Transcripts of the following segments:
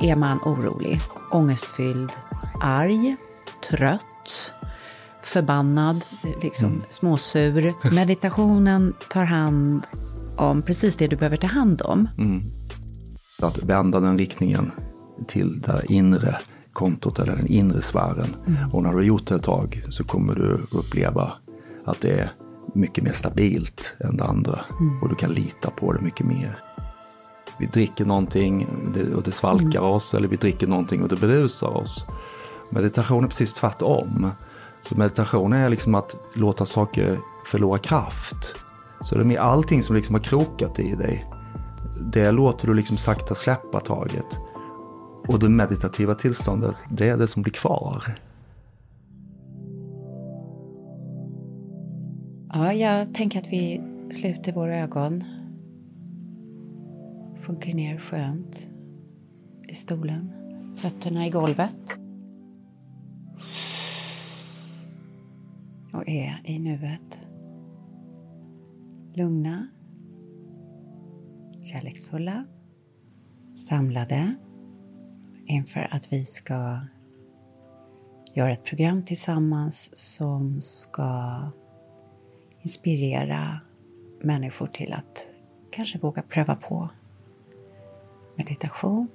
är man orolig, ångestfylld, arg, trött, förbannad, liksom mm. småsur. Meditationen tar hand om precis det du behöver ta hand om. Mm. Att vända den riktningen till det inre kontot eller den inre sfären. Mm. Och när du har gjort det ett tag så kommer du uppleva att det är mycket mer stabilt än det andra. Mm. Och du kan lita på det mycket mer. Vi dricker någonting och det svalkar mm. oss eller vi dricker någonting och det berusar oss. Meditation är precis tvärtom. Så meditation är liksom att låta saker förlora kraft. Så det är med allting som liksom har krokat i dig. Det låter du liksom sakta släppa taget. Och det meditativa tillståndet, det är det som blir kvar. Ja, jag tänker att vi sluter våra ögon. Sjunker ner skönt i stolen. Fötterna i golvet. Och är i nuet. Lugna. Kärleksfulla. Samlade inför att vi ska göra ett program tillsammans som ska inspirera människor till att kanske våga pröva på meditation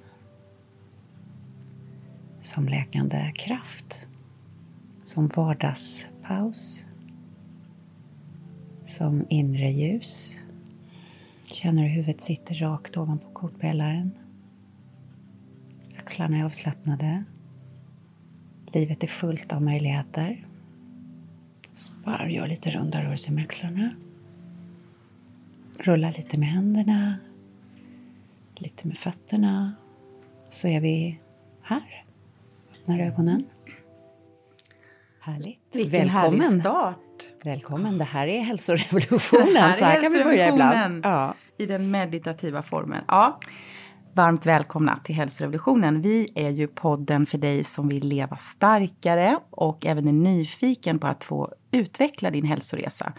som läkande kraft, som vardagspaus, som inre ljus. Känner hur huvudet sitter rakt ovanpå kortpelaren. Axlarna är avslappnade. Livet är fullt av möjligheter. Så bara gör lite runda rörelser med axlarna. Rulla lite med händerna. Lite med fötterna. Så är vi här. Öppnar ögonen. Härligt. Vilken Välkommen. härlig start. Välkommen. Det här är hälsorevolutionen. Det här är så här kan vi börja ibland. Ja. I den meditativa formen. Ja. Varmt välkomna till hälsorevolutionen. Vi är ju podden för dig som vill leva starkare och även är nyfiken på att få utveckla din hälsoresa.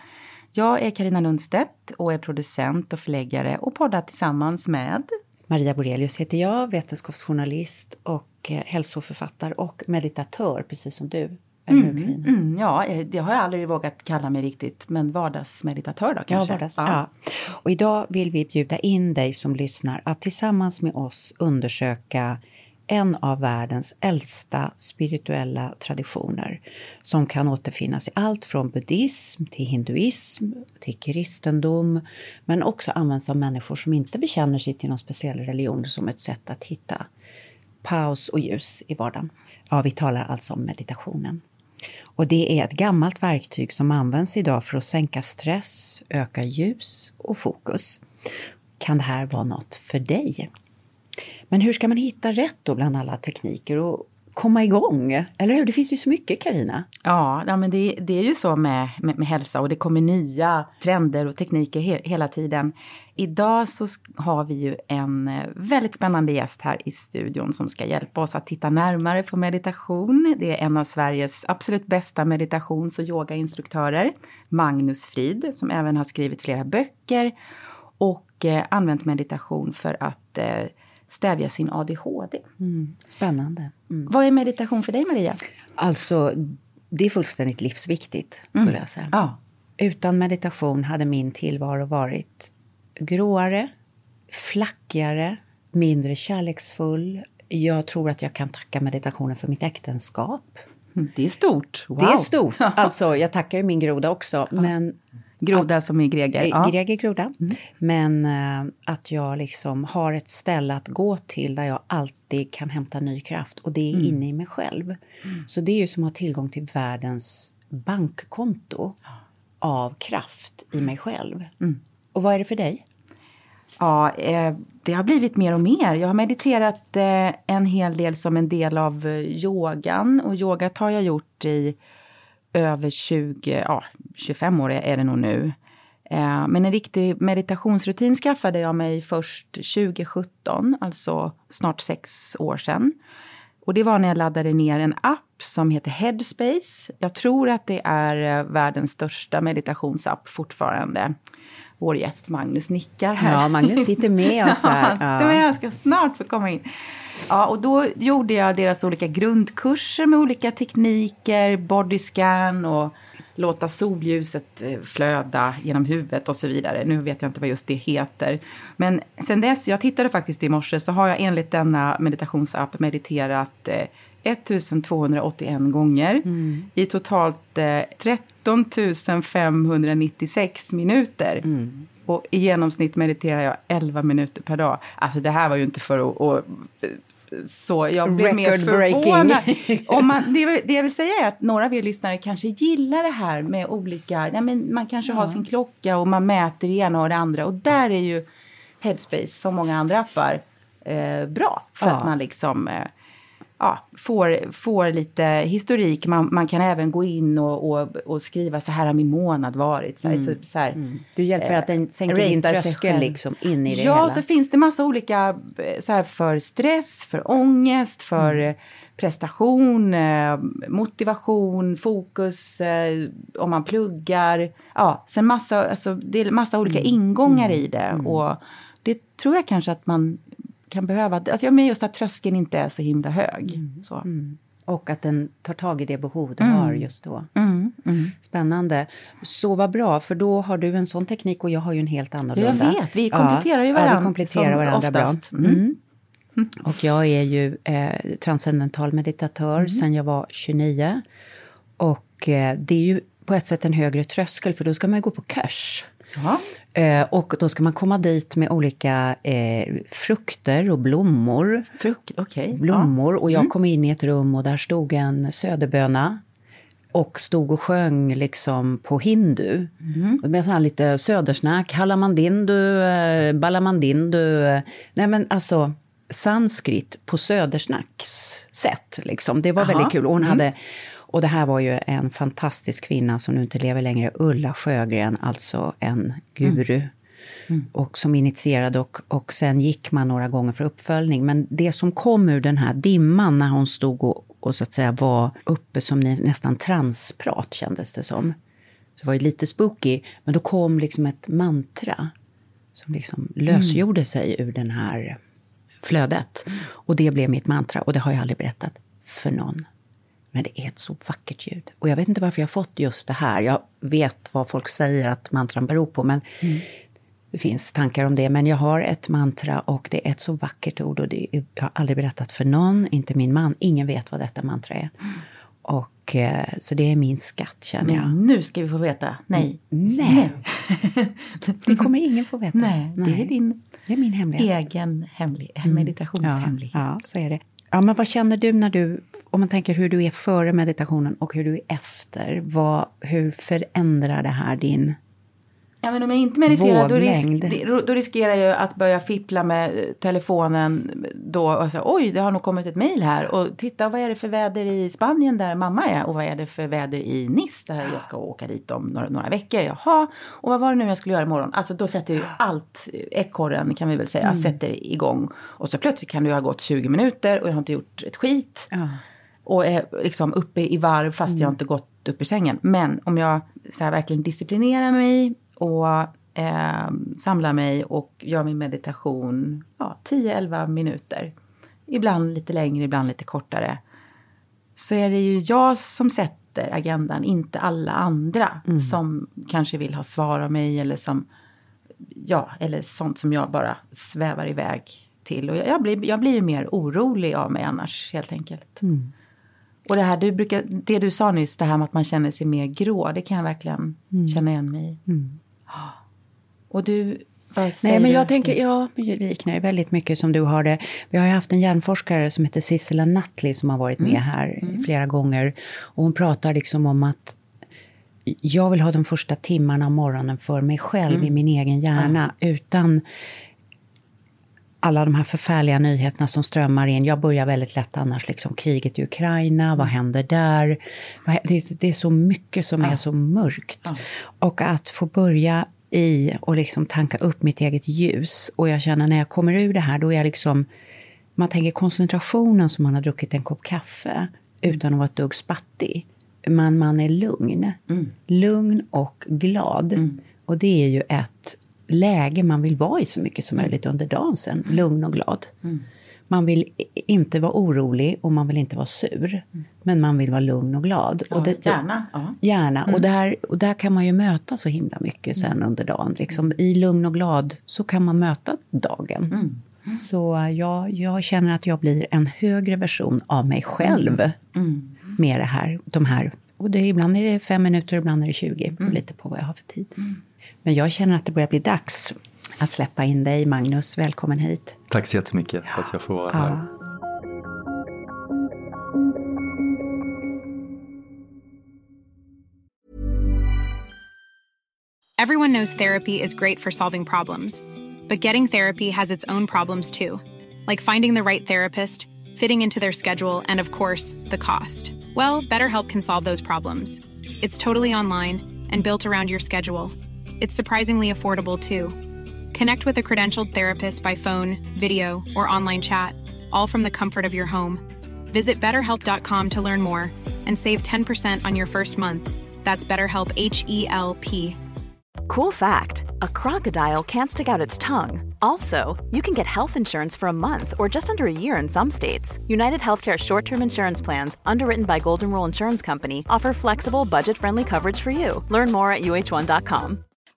Jag är Karina Lundstedt och är producent och förläggare och poddar tillsammans med Maria Borelius heter jag, vetenskapsjournalist och eh, hälsoförfattare och meditatör, precis som du. Mm, mm, ja, eh, det har jag aldrig vågat kalla mig riktigt, men vardagsmeditatör då kanske? Ja, vardags, ja. ja. Och idag vill vi bjuda in dig som lyssnar att tillsammans med oss undersöka en av världens äldsta spirituella traditioner som kan återfinnas i allt från buddhism till hinduism till kristendom men också används av människor som inte bekänner sig till någon speciell religion som ett sätt att hitta paus och ljus i vardagen. Ja, vi talar alltså om meditationen. Och det är ett gammalt verktyg som används idag för att sänka stress, öka ljus och fokus. Kan det här vara något för dig? Men hur ska man hitta rätt då bland alla tekniker och komma igång? Eller hur? Det finns ju så mycket, Karina. Ja, ja men det, det, är ju så med, med, med, hälsa och det kommer nya trender och tekniker he, hela tiden. Idag så har vi ju en eh, väldigt spännande gäst här i studion som ska hjälpa oss att titta närmare på meditation. Det är en av Sveriges absolut bästa meditations och yogainstruktörer, Magnus Frid, som även har skrivit flera böcker och eh, använt meditation för att eh, stävja sin ADHD. Mm, spännande. Mm. Vad är meditation för dig, Maria? Alltså, det är fullständigt livsviktigt, skulle mm. jag säga. Ja. Utan meditation hade min tillvaro varit gråare, flackigare, mindre kärleksfull. Jag tror att jag kan tacka meditationen för mitt äktenskap. Det är stort. Wow. Det är stort. Alltså, jag tackar ju min groda också, men Groda som i Greger? Eh, ja. Greger groda. Mm. Men äh, att jag liksom har ett ställe att gå till där jag alltid kan hämta ny kraft och det är mm. inne i mig själv. Mm. Så det är ju som att ha tillgång till världens bankkonto av kraft i mig själv. Mm. Och vad är det för dig? Ja, eh, det har blivit mer och mer. Jag har mediterat eh, en hel del som en del av eh, yogan och yogat har jag gjort i över 20, ja 25 år är det nog nu. Eh, men en riktig meditationsrutin skaffade jag mig först 2017, alltså snart sex år sedan. Och det var när jag laddade ner en app som heter Headspace. Jag tror att det är eh, världens största meditationsapp fortfarande vår gäst Magnus nickar här. Ja, Magnus sitter med oss här. Ja, han sitter med. Jag ska snart få komma in. Ja, och då gjorde jag deras olika grundkurser med olika tekniker, bodyscan och låta solljuset eh, flöda genom huvudet och så vidare. Nu vet jag inte vad just det heter. Men sen dess, jag tittade faktiskt i morse, så har jag enligt denna meditationsapp mediterat eh, 1281 gånger mm. i totalt eh, 13 596 minuter. Mm. Och i genomsnitt mediterar jag 11 minuter per dag. Alltså det här var ju inte för att... att så jag blev mer förvånad. Om man, det, det jag vill säga är att några av er lyssnare kanske gillar det här med olika... Ja, men man kanske ja. har sin klocka och man mäter det ena och det andra. Och där är ju Headspace, som många andra appar, eh, bra. För ja. att man liksom... Eh, ja, får, får lite historik. Man, man kan även gå in och, och, och, skriva så här har min månad varit. Så här, mm. så, så här, mm. Du hjälper att den sänker din tröskel liksom in i det ja, hela. Ja, så finns det massa olika så här, för stress, för ångest, för mm. prestation, eh, motivation, fokus, eh, om man pluggar. Ja, sen massa, alltså, det är massa olika mm. ingångar i det. Mm. Och det tror jag kanske att man kan behöva. Alltså, men just att tröskeln inte är så himla hög. Mm. Så. Mm. Och att den tar tag i det behov du mm. har just då. Mm. Mm. Spännande. Så vad bra, för då har du en sån teknik och jag har ju en helt annorlunda. Jag vet, vi kompletterar ja, ju varandra. Ja, vi kompletterar varandra oftast. bra. Mm. Och jag är ju eh, transcendental meditatör sen jag var 29. Och eh, det är ju på ett sätt en högre tröskel, för då ska man gå på cash. Eh, och då ska man komma dit med olika eh, frukter och blommor. Frukt, okay. Blommor. Ja. Och jag mm. kom in i ett rum och där stod en söderböna. Och stod och sjöng liksom på hindu. Mm. Det blev lite södersnack. Halamandindu, eh, balamandindu. Nej men alltså sanskrit på södersnacks sätt. Liksom. Det var Aha. väldigt kul. Och hon mm. hade och det här var ju en fantastisk kvinna som nu inte lever längre, Ulla Sjögren, alltså en guru. Mm. Mm. Och som initierade och, och sen gick man några gånger för uppföljning. Men det som kom ur den här dimman när hon stod och, och så att säga var uppe som nästan transprat kändes det som. Så det var ju lite spooky, men då kom liksom ett mantra som liksom lösgjorde mm. sig ur den här flödet. Mm. Och det blev mitt mantra och det har jag aldrig berättat för någon. Men det är ett så vackert ljud. Och jag vet inte varför jag har fått just det här. Jag vet vad folk säger att mantran beror på, men mm. det finns tankar om det. Men jag har ett mantra och det är ett så vackert ord och det jag har aldrig berättat för någon, inte min man. Ingen vet vad detta mantra är. Mm. Och, eh, så det är min skatt, känner jag. Men nu ska vi få veta. Nej. Mm. Nej. det kommer ingen få veta. Nej, det är din det är min hemlighet. egen hemlig, mm. meditationshemlighet. Ja, ja, så är det. Ja, men vad känner du när du, om man tänker hur du är före meditationen och hur du är efter? Vad, hur förändrar det här din Ja, men om jag inte mediterar då, risk, då, riskerar jag att börja fippla med telefonen då och säga oj, det har nog kommit ett mejl här och titta vad är det för väder i Spanien där mamma är och vad är det för väder i Nice där jag ska åka dit om några, några veckor. Jaha, och vad var det nu jag skulle göra imorgon? Alltså då sätter ju allt, ekorren kan vi väl säga, mm. sätter igång och så plötsligt kan det ha gått 20 minuter och jag har inte gjort ett skit. Ja. Och är liksom uppe i varv fast mm. jag inte gått upp ur sängen. Men om jag så här, verkligen disciplinerar mig och eh, samlar mig och gör min meditation ja, 10-11 minuter. Ibland lite längre, ibland lite kortare. Så är det ju jag som sätter agendan, inte alla andra mm. som kanske vill ha svar av mig eller som ja, eller sånt som jag bara svävar iväg till. Och jag, blir, jag blir ju mer orolig av mig annars helt enkelt. Mm. Och det här du brukar, det du sa nyss, det här med att man känner sig mer grå, det kan jag verkligen mm. känna igen mig i. Mm. Och du, Nej, men jag tänker, ja, det liknar ju väldigt mycket som du har det. Vi har ju haft en hjärnforskare som heter Sissela Nutley som har varit med mm. här mm. flera gånger. Och hon pratar liksom om att jag vill ha de första timmarna av morgonen för mig själv mm. i min egen hjärna. Utan alla de här förfärliga nyheterna som strömmar in. Jag börjar väldigt lätt annars, liksom kriget i Ukraina, vad mm. händer där? Det är så mycket som ja. är så mörkt. Ja. Och att få börja i och liksom tanka upp mitt eget ljus. Och jag känner när jag kommer ur det här, då är jag liksom... Man tänker koncentrationen som man har druckit en kopp kaffe utan att vara ett dugg spattig. Men man är lugn. Mm. Lugn och glad. Mm. Och det är ju ett läge man vill vara i så mycket som möjligt under dagen sen. Lugn och glad. Mm. Man vill inte vara orolig och man vill inte vara sur. Men man vill vara lugn och glad. Ja, och det, gärna. Ja. Gärna. Och, där, och där kan man ju möta så himla mycket sen under dagen. Liksom, I lugn och glad så kan man möta dagen. Så ja, jag känner att jag blir en högre version av mig själv med det här, de här. Och det, ibland är det fem minuter, ibland är det 20. Det beror Lite på vad jag har för tid. Men jag känner att det börjar bli dags att släppa in dig, Magnus. Välkommen hit. Tack så jättemycket för att jag får vara här. Ja. Everyone knows therapy is great for solving problems, but getting therapy has its own problems too, like finding the right therapist, fitting into their schedule, and of course, the cost. Well, BetterHelp can solve those problems. It's totally online and built around your schedule. It's surprisingly affordable too. Connect with a credentialed therapist by phone, video, or online chat, all from the comfort of your home. Visit betterhelp.com to learn more and save 10% on your first month. That's BetterHelp H E L P. Cool fact a crocodile can't stick out its tongue. Also, you can get health insurance for a month or just under a year in some states. United Healthcare short term insurance plans, underwritten by Golden Rule Insurance Company, offer flexible, budget friendly coverage for you. Learn more at uh1.com.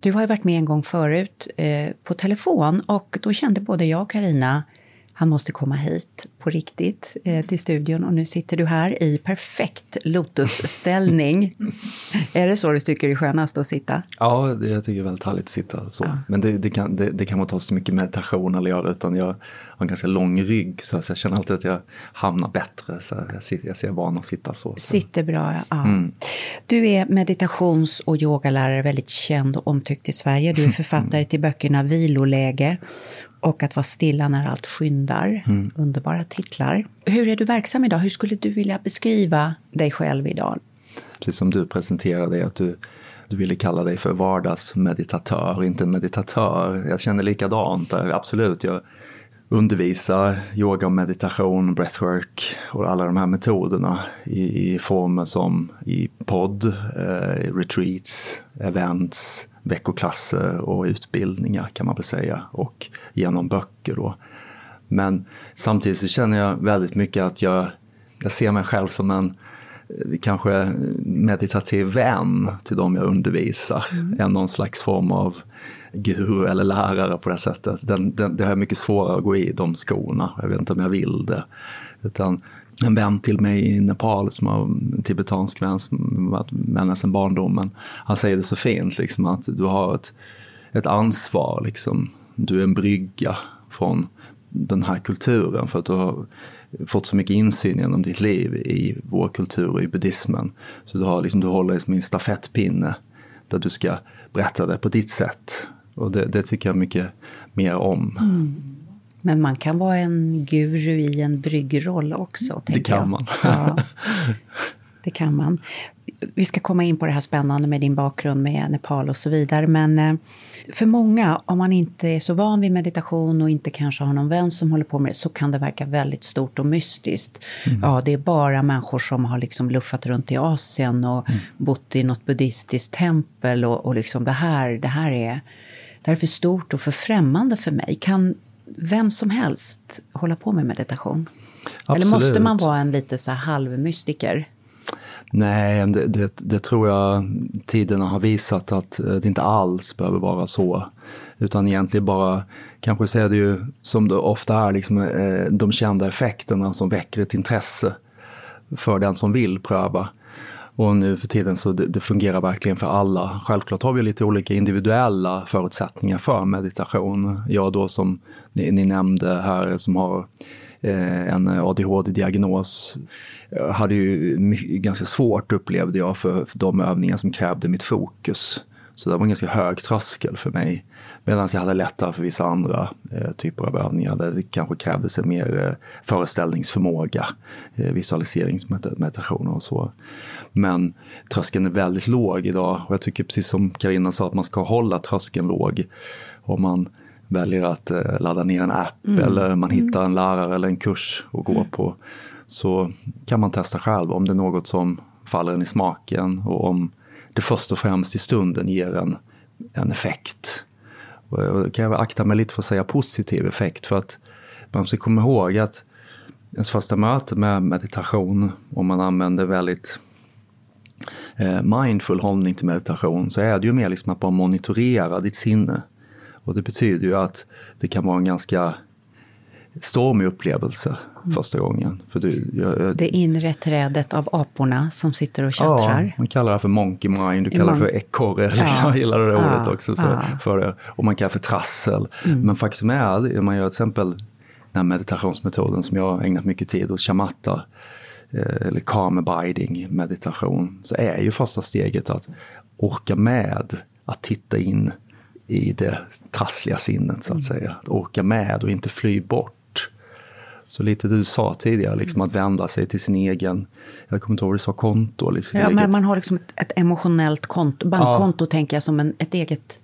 Du har ju varit med en gång förut eh, på telefon och då kände både jag och Karina han måste komma hit på riktigt eh, till studion och nu sitter du här i perfekt lotusställning. är det så du tycker det är skönast att sitta? Ja, det, jag tycker det är väldigt härligt att sitta så. Men det, det, kan, det, det kan man ta så mycket meditation eller göra utan jag har en ganska lång rygg så jag känner alltid att jag hamnar bättre. Så jag, sitter, jag ser van att sitta så. så. Sitter bra, ja. Du är meditations och yogalärare, väldigt känd och omtyckt i Sverige. Du är författare till böckerna Viloläge och Att vara stilla när allt skyndar. Underbara titlar. Hur är du verksam idag? Hur skulle du vilja beskriva dig själv idag? Precis som du presenterade, att du, du ville kalla dig för vardagsmeditatör, inte en meditatör. Jag känner likadant absolut. Jag undervisar yoga och meditation, breathwork och alla de här metoderna i, i former som i podd, eh, retreats, events, veckoklasser och utbildningar kan man väl säga och genom böcker då. Men samtidigt så känner jag väldigt mycket att jag, jag ser mig själv som en eh, kanske meditativ vän till de jag undervisar. Än någon slags form av guru eller lärare på det sättet. Den, den, det har jag mycket svårare att gå i de skorna. Jag vet inte om jag vill det. Utan en vän till mig i Nepal, som har en tibetansk vän som varit med mig sedan barndomen. Han säger det så fint, liksom, att du har ett, ett ansvar. Liksom. Du är en brygga från den här kulturen för att du har fått så mycket insyn genom ditt liv i vår kultur och i buddhismen. Så du, har, liksom, du håller liksom som en stafettpinne där du ska berätta det på ditt sätt. Och det, det tycker jag mycket mer om. Mm. Men man kan vara en guru i en bryggroll också. Det kan jag. man. Ja, det kan man. Vi ska komma in på det här spännande med din bakgrund med Nepal och så vidare. Men eh, för många, om man inte är så van vid meditation och inte kanske har någon vän som håller på med det, så kan det verka väldigt stort och mystiskt. Ja, det är bara människor som har liksom luffat runt i Asien och bott i något buddhistiskt tempel och, och liksom det här, det här är det här är för stort och för främmande för mig. Kan vem som helst hålla på med meditation? Eller måste Absolut. man vara en lite så här halvmystiker? Nej, det, det, det tror jag tiderna har visat att eh, det inte alls behöver vara så. Utan egentligen bara, kanske så är det ju som det ofta är, liksom, eh, de kända effekterna som väcker ett intresse för den som vill pröva. Och nu för tiden så det, det, fungerar verkligen för alla. Självklart har vi lite olika individuella förutsättningar för meditation. Jag då som ni, ni nämnde här som har eh, en ADHD-diagnos hade ju ganska svårt upplevde jag för, för de övningar som krävde mitt fokus. Så det var en ganska hög tröskel för mig. Medan jag hade lättare för vissa andra eh, typer av övningar där det kanske krävdes en mer eh, föreställningsförmåga, eh, visualiseringsmeditationer och så. Men tröskeln är väldigt låg idag och jag tycker precis som Karina sa att man ska hålla tröskeln låg. Om man väljer att eh, ladda ner en app mm. eller man hittar en lärare eller en kurs att gå mm. på så kan man testa själv om det är något som faller en i smaken och om det först och främst i stunden ger en, en effekt. Och kan jag akta mig lite för att säga positiv effekt för att man ska komma ihåg att ens första möte med meditation, om man använder väldigt eh, mindful hållning till meditation, så är det ju mer liksom att bara monitorera ditt sinne. Och det betyder ju att det kan vara en ganska stormig upplevelse mm. första gången. För du, jag, jag, det inre trädet av aporna som sitter och tjattrar. Ja, man kallar det för monkey mind, du kallar det för ekorre. Ja. Jag gillar det ordet ja. också för, ja. för det. Och man kallar det för trassel. Mm. Men faktum är om man gör till exempel den här meditationsmetoden som jag har ägnat mycket tid åt, shamatta, eh, eller calm abiding meditation, så är ju första steget att orka med att titta in i det trassliga sinnet så att mm. säga. Att orka med och inte fly bort. Så lite du sa tidigare, liksom att vända sig till sin egen, jag kommer inte ihåg vad du sa, konto. Eller sitt ja, eget. men man har liksom ett, ett emotionellt konto, bankkonto ja. tänker jag som en, ett eget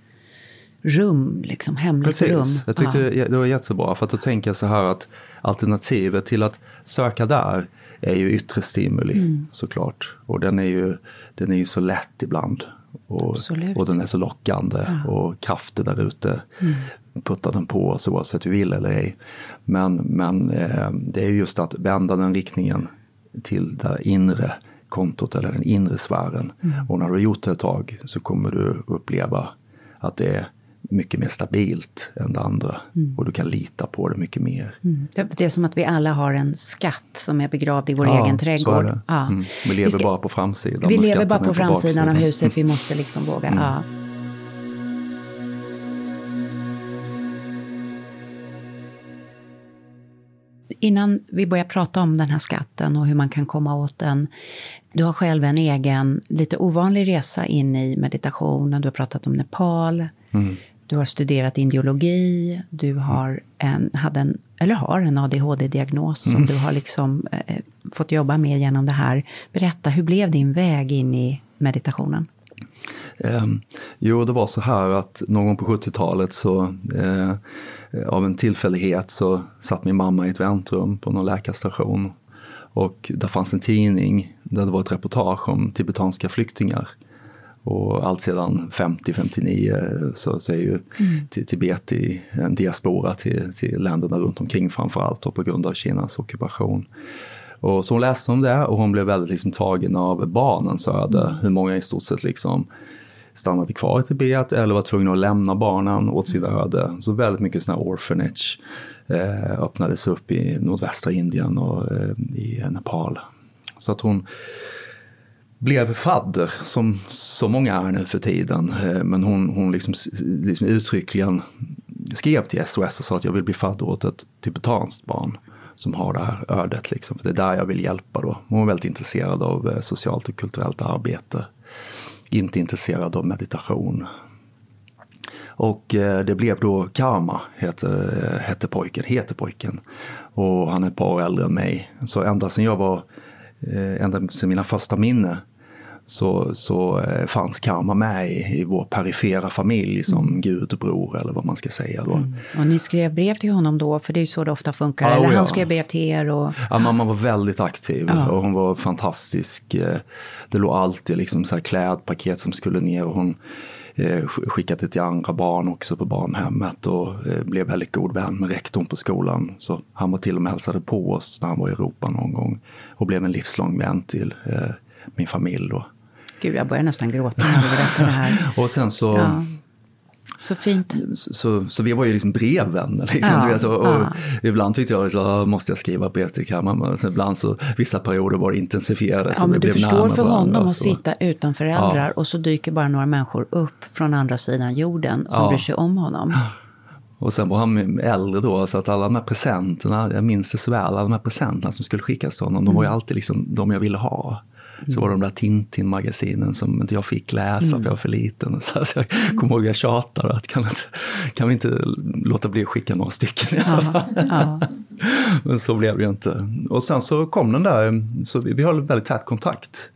rum, liksom hemligt Precis. rum. Jag tyckte ja. det var jättebra, för att då tänker jag så här att alternativet till att söka där är ju yttre stimuli mm. såklart. Och den är ju, den är ju så lätt ibland och, och den är så lockande ja. och kraften där ute mm. puttar den på oss oavsett vi vill eller ej. Men, men eh, det är just att vända den riktningen till det inre kontot eller den inre sfären. Mm. Och när du har gjort det ett tag så kommer du uppleva att det är mycket mer stabilt än det andra. Mm. Och du kan lita på det mycket mer. Mm. Det är som att vi alla har en skatt som är begravd i vår ja, egen trädgård. Så. Ja. Mm. Vi lever vi ska, bara på framsidan. Vi lever bara på framsidan av huset, vi måste liksom våga. Mm. Ja. Innan vi börjar prata om den här skatten och hur man kan komma åt den. Du har själv en egen, lite ovanlig resa in i meditationen. Du har pratat om Nepal. Mm. Du har studerat indiologi, du har en, hade en, eller har en ADHD-diagnos mm. som du har liksom, eh, fått jobba med genom det här. Berätta, hur blev din väg in i meditationen? Eh, jo, det var så här att någon gång på 70-talet så eh, av en tillfällighet så satt min mamma i ett väntrum på någon läkarstation. Och där fanns en tidning där det var ett reportage om tibetanska flyktingar. Och allt sedan 50-59 så, så är ju mm. Tibet i en diaspora till, till länderna runt omkring framförallt och på grund av Kinas ockupation. Och så hon läste om det och hon blev väldigt liksom tagen av barnens öde. Mm. Hur många i stort sett liksom stannade kvar i Tibet eller var tvungna att lämna barnen åt sina mm. öde. Så väldigt mycket sådana orphanage eh, öppnades upp i nordvästra Indien och eh, i Nepal. Så att hon blev fadder, som så många är nu för tiden. Eh, men hon, hon liksom, liksom uttryckligen skrev till SOS och sa att jag vill bli fadder åt ett tibetanskt barn som har det här ödet. Liksom. För det är där jag vill hjälpa då. Hon var väldigt intresserad av eh, socialt och kulturellt arbete. Inte intresserad av meditation. Och eh, det blev då Karma, hette, hette pojken, heter pojken. Och han är ett par år äldre än mig. Så ända sedan jag var, ända sedan mina första minne så, så eh, fanns karma med i, i vår perifera familj som mm. gudbror eller vad man ska säga då. Mm. Och ni skrev brev till honom då, för det är ju så det ofta funkar. Ja, eller han ja. skrev brev till er? Och... Ja, mamma var väldigt aktiv ja. och hon var fantastisk. Eh, det låg alltid liksom så här klädpaket som skulle ner och hon eh, skickade till andra barn också på barnhemmet och blev väldigt god vän med rektorn på skolan. Så han var till och med hälsade på oss när han var i Europa någon gång och blev en livslång vän till min familj då. Gud, jag börjar nästan gråta när du berättar det här. och sen så, ja. Så fint. Så, så vi var ju liksom brevvänner. Liksom, Ja, vet, och, och ja. Ibland tyckte jag att jag måste jag skriva brev till kammaren. Men sen ibland så, vissa perioder var det intensifierades. Ja, men du blev förstår för honom att så. sitta utan föräldrar och så dyker bara några människor upp från andra sidan jorden som Ja. bryr sig om honom. Och sen var han äldre då, så att alla de här presenterna, jag minns det så väl, alla de här presenterna som skulle skickas till honom, de var ju alltid liksom de jag ville ha. Så var det de där Tintin-magasinen som inte jag fick läsa för jag var för liten. Så jag kommer ihåg jag tjatade att kan, inte, kan vi inte låta bli att skicka några stycken i alla fall. Ja. Men så blev det ju inte. Och sen så kom den där, så vi, vi höll väldigt tät kontakt.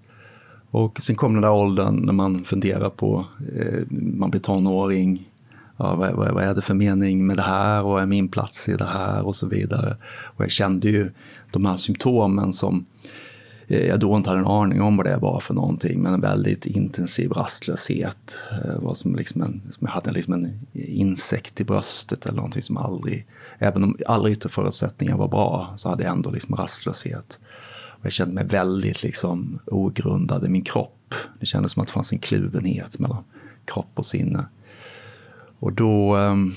Och sen kom den där åldern när man funderar på, eh, man blir tonåring, ja, vad, vad, vad är det för mening med det här och är min plats i det här och så vidare. Och jag kände ju de här symptomen som Eh, jag då inte hade en aning om vad det var för någonting, men en väldigt intensiv rastlöshet. Det var som liksom en, som jag hade liksom en insekt i bröstet eller någonting som aldrig, även om alla yttre förutsättningar var bra, så hade jag ändå liksom rastlöshet. Och jag kände mig väldigt liksom ogrundad i min kropp. Det kändes som att det fanns en kluvenhet mellan kropp och sinne. Och då, ehm,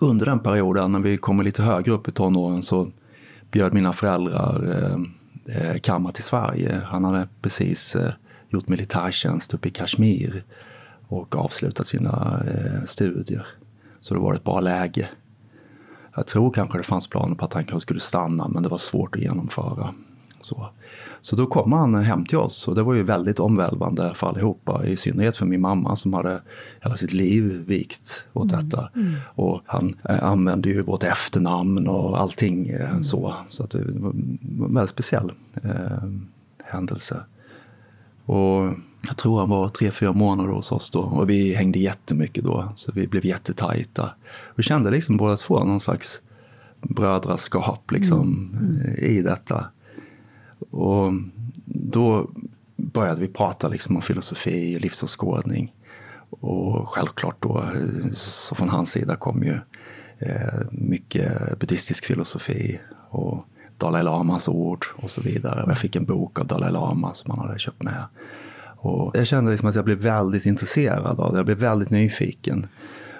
under den perioden, när vi kommer lite högre upp i tonåren, så bjöd mina föräldrar ehm, Eh, kammar till Sverige. Han hade precis eh, gjort militärtjänst uppe i Kashmir och avslutat sina eh, studier. Så det var ett bra läge. Jag tror kanske det fanns planer på att han kanske skulle stanna, men det var svårt att genomföra. Så, så då kom han hem till oss och det var ju väldigt omvälvande för allihopa. I synnerhet för min mamma som hade hela sitt liv vikt åt detta. Och han eh, använde ju vårt efternamn och allting eh, så. Så att det var en väldigt speciell eh, händelse. Och jag tror han var tre, fyra månader hos oss då och vi hängde jättemycket då. Så vi blev jättetajta. Vi kände liksom båda två någon slags brödraskap liksom eh, i detta. Och då började vi prata liksom om filosofi och livsåskådning. Och självklart då, så från hans sida kom ju eh, mycket buddhistisk filosofi och Dalai Lamas ord och så vidare. Jag fick en bok av Dalai Lama som han hade köpt med. Och jag kände liksom att jag blev väldigt intresserad av det, jag blev väldigt nyfiken.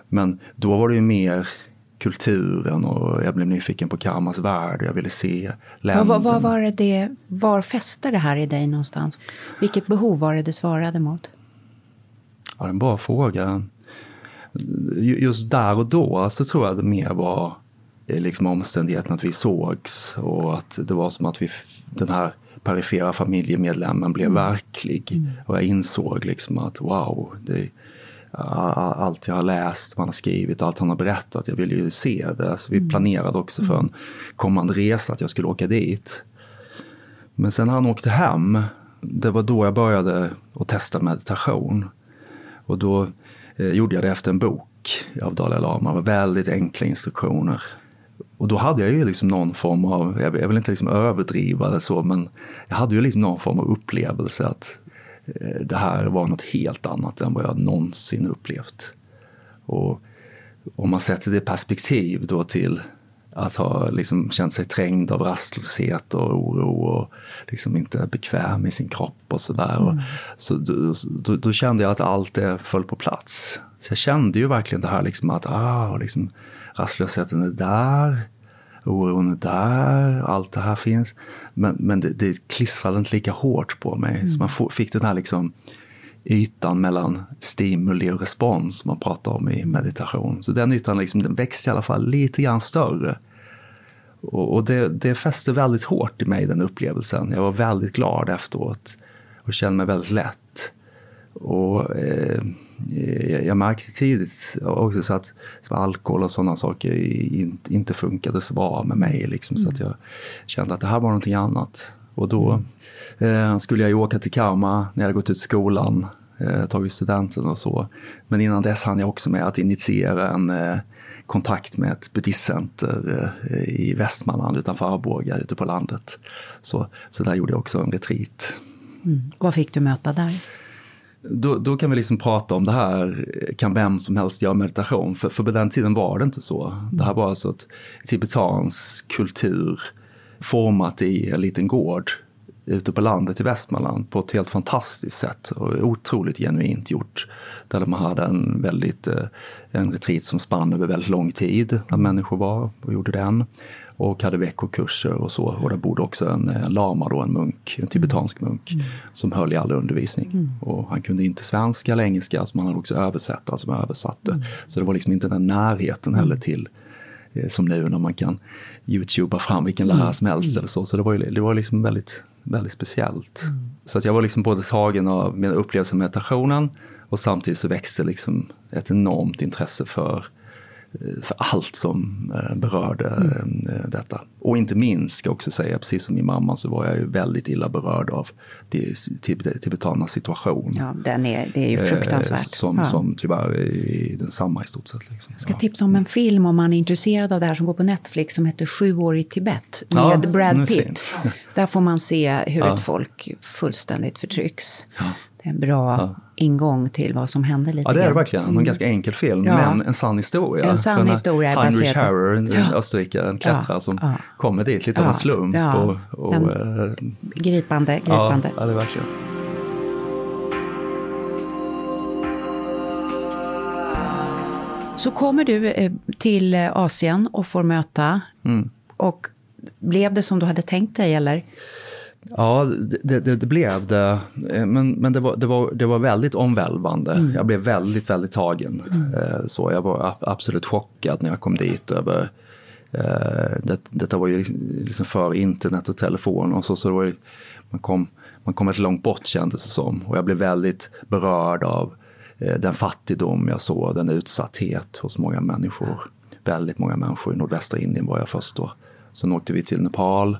Men då var det ju mer kulturen och jag blev nyfiken på Karmas värld. Jag ville se länderna. vad, vad var det var fäste det här i dig någonstans? Vilket behov var det det svarade mot? Ja, det är en bra fråga. Ju- Just där och då så tror jag det mer var eh, liksom omständigheten att vi sågs och att det var som att vi, den här perifera familjemedlemmen blev verklig. Och jag insåg liksom att wow, det, allt jag har läst, man har skrivit, allt han har berättat, jag ville ju se det. Så vi planerade också för en kommande resa att jag skulle åka dit. Men sen när han åkte hem, det var då jag började att testa meditation. Och då eh, gjorde jag det efter en bok av Dalai Lama. Det var väldigt enkla instruktioner. Och då hade jag ju liksom någon form av, jag vill inte liksom överdriva det så, men jag hade ju liksom någon form av upplevelse att det här var något helt annat än vad jag någonsin upplevt. Och om man sätter det i perspektiv då till att ha liksom känt sig trängd av rastlöshet och oro och liksom inte bekväm i sin kropp och sådär. Mm. Så då, då, då kände jag att allt det föll på plats. Så jag kände ju verkligen det här liksom att ah, liksom, rastlösheten är där, oron är där, allt det här finns. Men, men det, det klistrade inte lika hårt på mig. Mm. Så man fick den här liksom ytan mellan stimuli och respons man pratar om i meditation. Så den ytan liksom, den växte i alla fall lite grann större. Och, och det, det fäste väldigt hårt i mig, den upplevelsen. Jag var väldigt glad efteråt och kände mig väldigt lätt. Och eh, jag märkte tidigt också så att så alkohol och sådana saker inte funkade så bra med mig. Liksom, mm. Så att jag kände att det här var någonting annat. Och då eh, skulle jag ju åka till Karma när jag gått ut skolan, eh, tagit studenten och så. Men innan dess hann jag också med att initiera en eh, kontakt med ett buddhistcenter eh, i Västmanland utanför Arboga ute på landet. Så, så där gjorde jag också en retreat. Mm. Vad fick du möta där? Då, då, kan vi liksom prata om det här, kan vem som helst göra meditation? För, för på den tiden var det inte så. Det här var alltså ett tibetansk kultur format i en liten gård ute på landet i Västmanland på ett helt fantastiskt sätt och otroligt genuint gjort. Där man hade en väldigt, eh, en retreat som spann över väldigt lång tid, där människor var och gjorde den. Och hade veckokurser och så. Och där bodde också en, en lama, då, en munk, en tibetansk munk, mm. som höll i all undervisning. Mm. Och han kunde inte svenska eller engelska, så man hade också översättare som översatte. Mm. Så det var liksom inte den närheten heller till eh, som nu när man kan youtuba fram vilken lärare som helst mm. eller så. Så det var, ju, det var liksom väldigt väldigt speciellt. Mm. Så att jag var liksom både tagen av min upplevelse av meditationen och samtidigt så växte liksom ett enormt intresse för för allt som eh, berörde mm. Eh, detta. Och inte minst, ska jag också säga, precis som min mamma så var jag ju väldigt illa berörd av tibetanernas situation. Ja, den är, det är ju fruktansvärt. Som, ja. som tyvärr är densamma i stort sett. Liksom. Jag ska ja. tipsa om en film om man är intresserad av det här som går på Netflix som heter Sju år i Tibet med ja, Brad Pitt. Där får man se hur ett folk fullständigt förtrycks en bra ja. ingång till vad som hände lite Ja, det är det verkligen. En mm. ganska enkel film, ja. men en sann historia. En sann historia. Heinrich Harrer, en ja. österrikare, en klättrare som ja. kommer dit lite av en slump. Och, och, en, äh, gripande, gripande. Ja, det är verkligen. Så kommer du eh, till Asien och får möta. Mm. Och blev det som du hade tänkt dig eller? Ja, det, det, det, blev det. Eh, men, men det, var, det, var, det var väldigt omvälvande. Mm. Jag blev väldigt, väldigt tagen. Mm. Eh, så jag var absolut chockad när jag kom dit över eh, det, detta var ju liksom, liksom för internet och telefon och så, så det var ju, man, kom, man kom ett långt bort kändes det som. Och jag blev väldigt berörd av den fattigdom jag såg, den utsatthet hos många människor. Väldigt många människor i nordvästra Indien var jag först då. Sen åkte vi till Nepal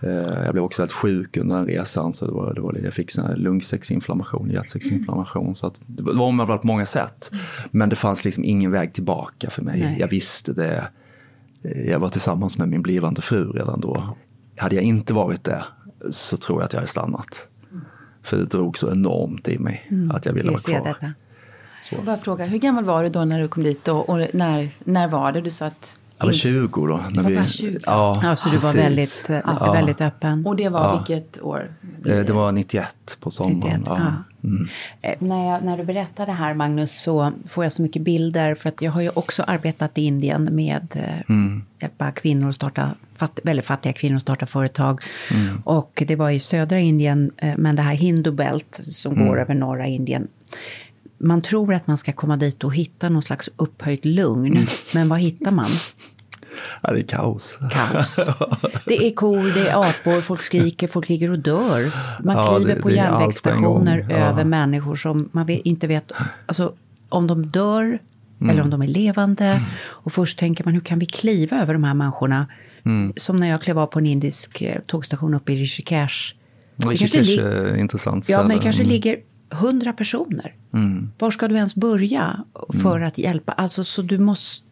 jag blev också väldigt sjuk under den resan så det var, det var, jag fick lungsäcksinflammation, hjärtsäcksinflammation. Så att det var omvälvande på många sätt. Men det fanns liksom ingen väg tillbaka för mig. Nej. Jag visste det. Jag var tillsammans med min blivande fru redan då. Hade jag inte varit det så tror jag att jag hade stannat. För det drog så enormt i mig mm. att jag ville vara kvar. Detta. Så. Jag bara fråga, hur gammal var du då när du kom dit och, och när, när var det? Du sa att eller 20 då. När var vi, bara 20? Ja, ja, så du var väldigt, ja. väldigt öppen. Och det var ja. vilket år? Det? det var 91 på sommaren. 91, ja. Mm. Eh, när, jag, när du berättar det här Magnus så får jag så mycket bilder för att jag har ju också arbetat i Indien med eh, mm. hjälpa kvinnor att starta, fatt, väldigt fattiga kvinnor att starta företag. Mm. Och det var i södra Indien, eh, men det här Hindubelt som mm. går över norra Indien man tror att man ska komma dit och hitta någon slags upphöjt lugn. Mm. Men vad hittar man? Ja, det är kaos. Kaos. Det är kor, det är apor, folk skriker, folk ligger och dör. Man ja, kliver det, på det järnvägsstationer ja. över människor som man vet, inte vet alltså, om de dör mm. eller om de är levande. Mm. Och först tänker man, hur kan vi kliva över de här människorna? Mm. Som när jag klev av på en indisk eh, tågstation uppe i Rishikesh. Rishikesh är intressant. Ja, men det kanske mm. ligger hundra personer. Mm. Var ska du ens börja för mm. att hjälpa? Alltså, så du måste...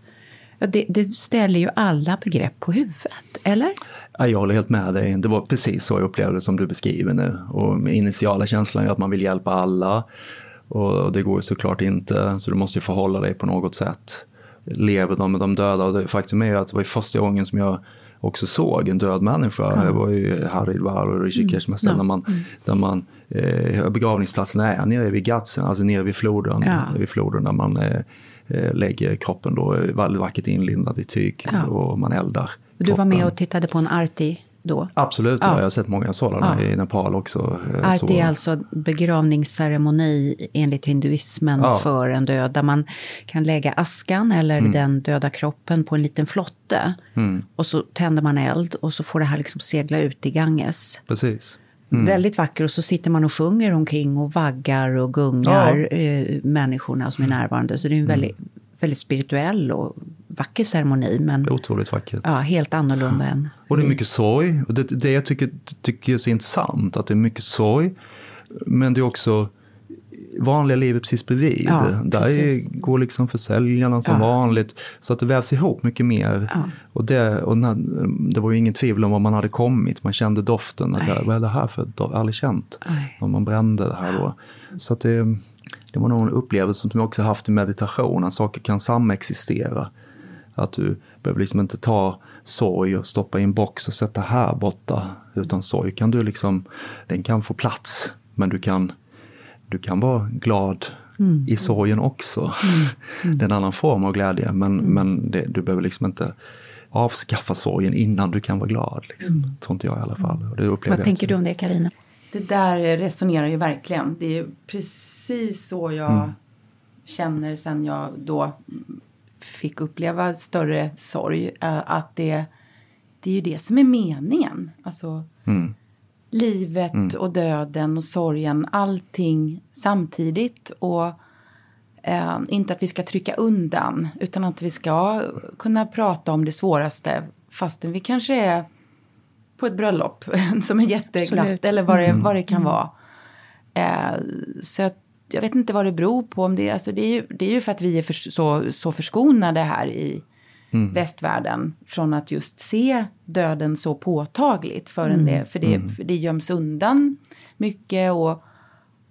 Det, det, ställer ju alla begrepp på huvudet, eller? Ja, jag håller helt med dig. Det var precis så jag upplevde det som du beskriver nu. Och initiala känslan är att man vill hjälpa alla. Och det går ju såklart inte, så du måste ju förhålla dig på något sätt. Lever de med de döda? Och det, faktum är ju att det var första gången som jag också såg en död människa. Mm. Det var ju Haridwar och Rishikesh mm. där man, där man eh, begravningsplatsen är nere vid Gatsen, alltså nere vid floden, ja. vid floden där man eh, eh lägger kroppen då väldigt vackert inlindad i tyg ja. och man eldar. Du var med och tittade på en arti då? Absolut, ja. jag har sett många sådana ja. i Nepal också. Eh, arti är alltså begravningsceremoni enligt hinduismen för en död, där man kan lägga askan eller mm. den döda kroppen på en liten flotte. Mm. Och så tänder man eld och så får det här liksom segla ut i Ganges. Precis. Mm. Väldigt vacker och så sitter man och sjunger omkring och vaggar och gungar ja. eh, människorna som är närvarande. Så det är en mm. väldigt, väldigt spirituell och vacker ceremoni. Men, det är otroligt vackert. Ja, helt annorlunda ja. än... Och det är mycket sorg. Och det, det jag tycker, tycker är så intressant, att det är mycket sorg. Men det är också vanliga livet precis bredvid. Ja, Där precis. går liksom försäljarna som ja. vanligt. Så att det vävs ihop mycket mer. Ja. Och, det, och när, det var ju ingen tvivel om var man hade kommit. Man kände doften. Att jag, vad är det här för doft? Aldrig känt. När man brände det här då. Så att det, det var nog en upplevelse som jag också haft i meditation. Att saker kan samexistera. Att du behöver liksom inte ta sorg och stoppa i en box och sätta här borta. Utan sorg kan du liksom, den kan få plats. Men du kan, du kan vara glad mm. i sorgen också. Mm. Mm. Det är en annan form av glädje men, mm. men det, du behöver liksom inte avskaffa sorgen innan du kan vara glad. Liksom. Mm. Tror inte jag i alla fall. Och det Vad tänker du om det Karina? Det där resonerar ju verkligen. Det är precis så jag mm. känner sen jag då fick uppleva större sorg. Eh, att det, det är ju det som är meningen. Alltså, mm. Livet mm. och döden och sorgen, allting samtidigt. Och eh, inte att vi ska trycka undan, utan att vi ska kunna prata om det svåraste fastän vi kanske är på ett bröllop som är jätteglatt Absolut. eller vad det, mm. vad det kan mm. vara. Eh, så jag, jag, vet inte vad det beror på. Om det, alltså det, är, ju, det är ju för att vi är för, så, så förskonade här i mm. västvärlden från att just se döden så påtagligt. Förrän mm. det, för det, mm. det göms undan mycket och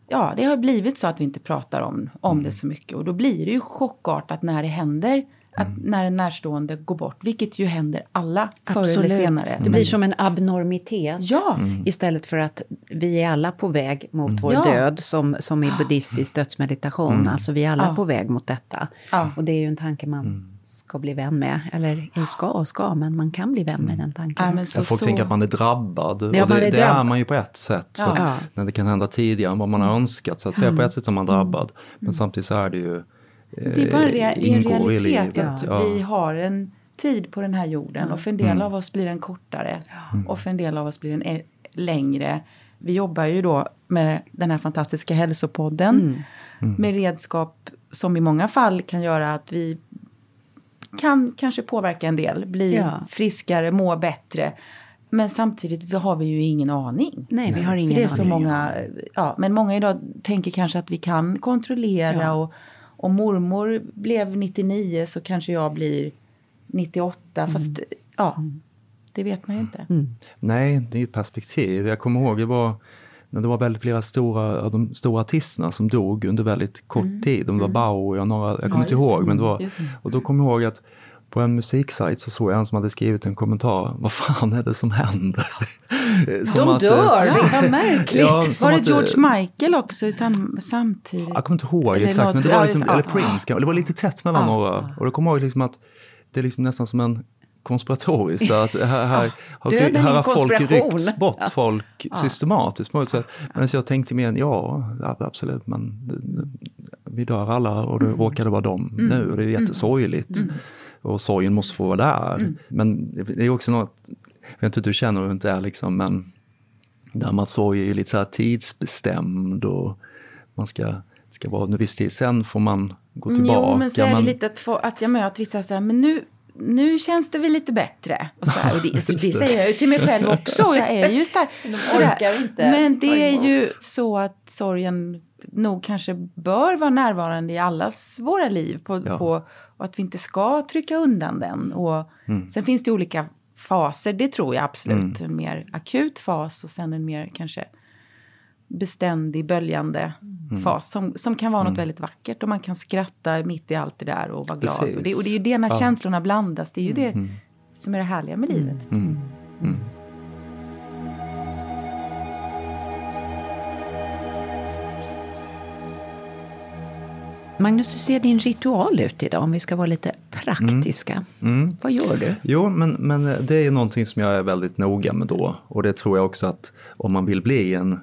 ja, det har blivit så att vi inte pratar om, om det mm. så mycket. Och då blir det ju chockartat när det händer att mm. när en närstående går bort, vilket ju händer alla Absolut. förr eller senare. Det blir som en abnormitet ja. Mm. istället för att vi är alla på väg mot mm. vår ja. död som, som i buddhistisk dödsmeditation. Mm. Alltså vi är alla ja. på väg mot detta. Och det är ju en tanke man mm. Ska bli vän med. Eller ska och ska, men man kan bli vän med den tanken. Ja, men så, folk så... tänker att man är drabbad. Ja, och det, är, det är man ju på ett sätt. För När det kan hända tidigare än vad man har önskat. Så att säga, på ett sätt är man drabbad. Men samtidigt så är det ju det är bara en, en realitet att ja. vi har en tid på den här jorden och för en del mm. av oss blir den kortare mm. och för en del av oss blir den e- längre. Vi jobbar ju då med den här fantastiska hälsopodden mm. mm. med redskap som i många fall kan göra att vi kan kanske påverka en del, bli ja. friskare, må bättre. Men samtidigt har vi ju ingen aning. Nej, vi har ingen För det är så många, ja, men många idag tänker kanske att vi kan kontrollera ja. och om mormor blev 99 så kanske jag blir 98. Mm. Fast ja, det vet man ju inte. Mm. Nej, det är ju perspektiv. Jag kommer ihåg, det var när det var väldigt flera stora av de stora artisterna som dog under väldigt kort mm. tid. De var mm. Bowie och några, jag kommer ja, inte ihåg. Men det var, och då kommer jag ihåg att på en musiksajt så såg jag en som hade skrivit en kommentar. Vad fan är det som händer? som De att, dör, ja. vad märkligt. Ja, var det George Michael också sam, samtidigt? Jag kommer inte ihåg eller exakt, men det var liksom, eller Prince, det var lite tätt mellan några. Och då kommer jag ihåg liksom att det är liksom nästan som en konspiratoriskt. Att här, här, har, här har folk ryckts bort ja. folk ja. systematiskt. Ja. Men jag tänkte mer, ja absolut, men vi dör alla och det mm. råkade vara dem mm. nu och det är jättesorgligt. Mm och sorgen måste få vara där. Mm. Men det är också något, jag vet inte hur du känner hur det är liksom, men där man sorg är lite så här tidsbestämd och man ska, ska vara en viss tid, sen får man gå tillbaka. Jo, men så är det lite att, få, att jag möter vissa så här, men nu, nu känns det väl lite bättre. Och, så här, och det, det, det säger jag ju till mig själv också. Och jag är ju stark. De orkar inte. Men det är ju så att sorgen nog kanske bör vara närvarande i allas våra liv. På, ja. på, och att vi inte ska trycka undan den. Och mm. Sen finns det olika faser, det tror jag absolut. Mm. En mer akut fas och sen en mer kanske beständig, böljande mm. fas som, som kan vara något mm. väldigt vackert och man kan skratta mitt i allt det där och vara glad. Och det, och det, är ju det när ja. känslorna blandas, det är ju det mm. som är det härliga med livet. Mm. Magnus, hur ser din ritual ut idag om vi ska vara lite praktiska? Mm. Mm. Vad gör du? Jo, men, men det är någonting som jag är väldigt noga med då. Och det tror jag också att om man vill bli en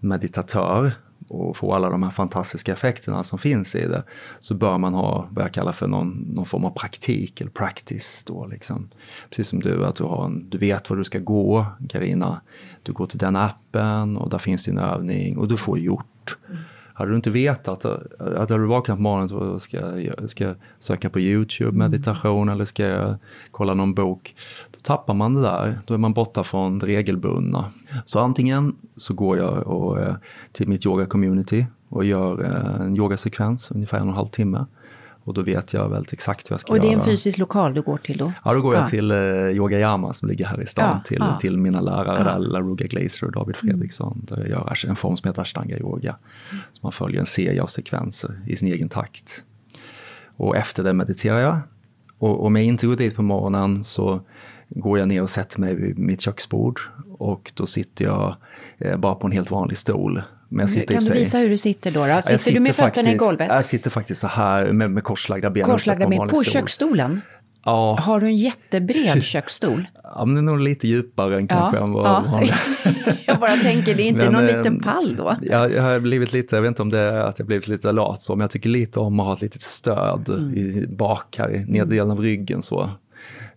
meditatör och få alla de här fantastiska effekterna som finns i det så bör man ha vad jag kallar för någon, någon form av praktik eller practice. Då, liksom. Precis som du, att du, har en, du vet var du ska gå, Karina. Du går till den appen och där finns din övning och du får gjort. Mm. Hade du inte vetat att hade du vaknat på morgonen och ska, ska söka på Youtube mm. meditation eller ska jag kolla någon bok. Då tappar man det där, då är man borta från det regelbundna. Så antingen så går jag och, eh, till mitt yoga community och gör eh, en yogasekvens ungefär en och en halv timme. Och då vet jag väldigt exakt vad jag ska göra. Och det är en fysisk lokal du går till då? Ja, då går jag till eh, Yogayama som ligger här i stan, ja, till, ja. till mina lärare där, Laruga Glazer och David mm. Fredriksson. Där jag gör en form som heter ashtanga yoga. Mm. Så man följer en serie av sekvenser i sin egen takt. Och efter det mediterar jag. Och om jag inte går dit på morgonen så går jag ner och sätter mig vid mitt köksbord och då sitter jag eh, bara på en helt vanlig stol. Men jag sitter kan du visa hur du sitter då? då? Sitter, sitter du med fötterna i golvet? Jag sitter faktiskt så här med, med korslagda ben. Korslagda ben på, på köksstolen? Ja. Har du en jättebred köksstol? Ja, men den är nog lite djupare än kanske ja, än vad ja. Jag bara tänker, det är inte men, någon liten eh, pall då? Jag, jag har blivit lite, jag vet inte om det är att jag blivit lite lat så, men jag tycker lite om att ha ett litet stöd mm. i bak här i nedre delen av ryggen så.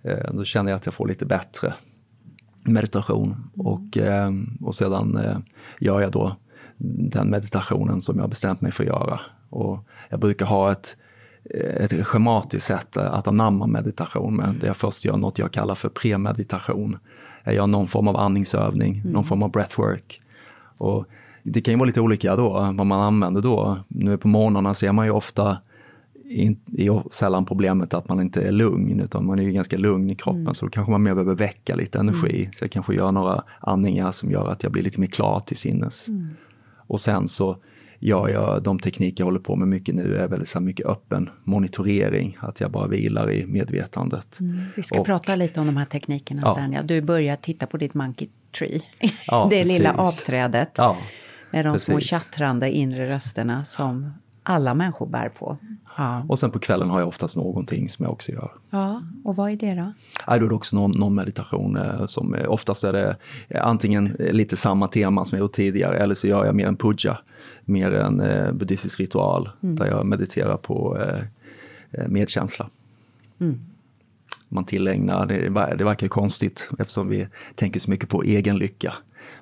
Eh, då känner jag att jag får lite bättre meditation. Och, eh, och sedan gör jag då den meditationen som jag bestämt mig för att göra. Och jag brukar ha ett ett schematiskt sätt att anamma meditation med. Där jag först gör något jag kallar för premeditation. Jag gör någon form av andningsövning, mm. någon form av breathwork. Och det kan ju vara lite olika då, vad man använder då. Nu på morgnarna ser man ju ofta är sällan problemet att man inte är lugn, utan man är ju ganska lugn i kroppen, mm. så då kanske man mer behöver väcka lite energi. Mm. Så jag kanske gör några andningar som gör att jag blir lite mer klar till sinnes. Mm. Och sen så ja, jag, de tekniker jag håller på med mycket nu är väldigt så mycket öppen monitorering, att jag bara vilar i medvetandet. Mm, vi ska och, prata lite om de här teknikerna ja. sen. Ja. Du börjar titta på ditt monkey tree, ja, det precis. lilla apträdet. Med de precis. små tjattrande inre rösterna som alla människor bär på. Ja. Och sen på kvällen har jag oftast någonting som jag också gör. Ja, och vad är det då? Ja, då är det också någon, någon meditation eh, som oftast är det eh, antingen lite samma tema som jag gjort tidigare eller så gör jag mer en puja mer en eh, buddhistisk ritual mm. där jag mediterar på eh, eh, medkänsla. Mm. Man tillägnar, det, det verkar konstigt eftersom vi tänker så mycket på egen lycka.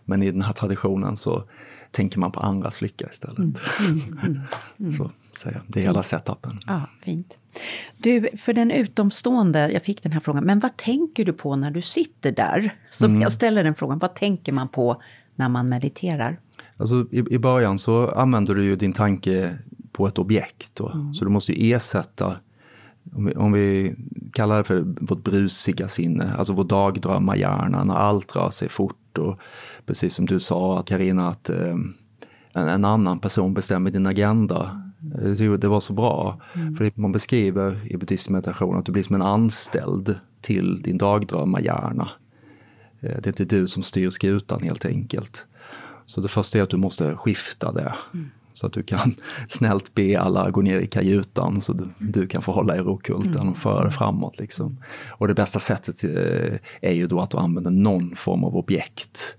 Men i den här traditionen så tänker man på andras lycka istället. Mm. mm, mm, mm. så säga. Det är hela setupen. Ja, fint. Du, för den utomstående, jag fick den här frågan, men vad tänker du på när du sitter där? Så mm. jag ställer den frågan, vad tänker man på när man mediterar? Alltså, i, I början så använder du ju din tanke på ett objekt. Mm. Så du måste ju ersätta, om vi, om vi, kallar det för vårt brusiga sinne, alltså vår dagdrömmarhjärna när allt rör sig fort. Och precis som du sa, att Carina, att eh, en, en, annan person bestämmer din agenda. Mm. Det var så bra. Mm. För man beskriver i buddhistisk meditation att du blir som en anställd till din dagdrömmarhjärna. Eh, det är inte du som styr skutan helt enkelt. Så det första är att du måste skifta det. Mm. Så att du kan snällt be alla gå ner i kajutan så du, mm. du kan få hålla i rokulten och föra det framåt. Liksom. Och det bästa sättet eh, är ju då att du använder någon form av objekt.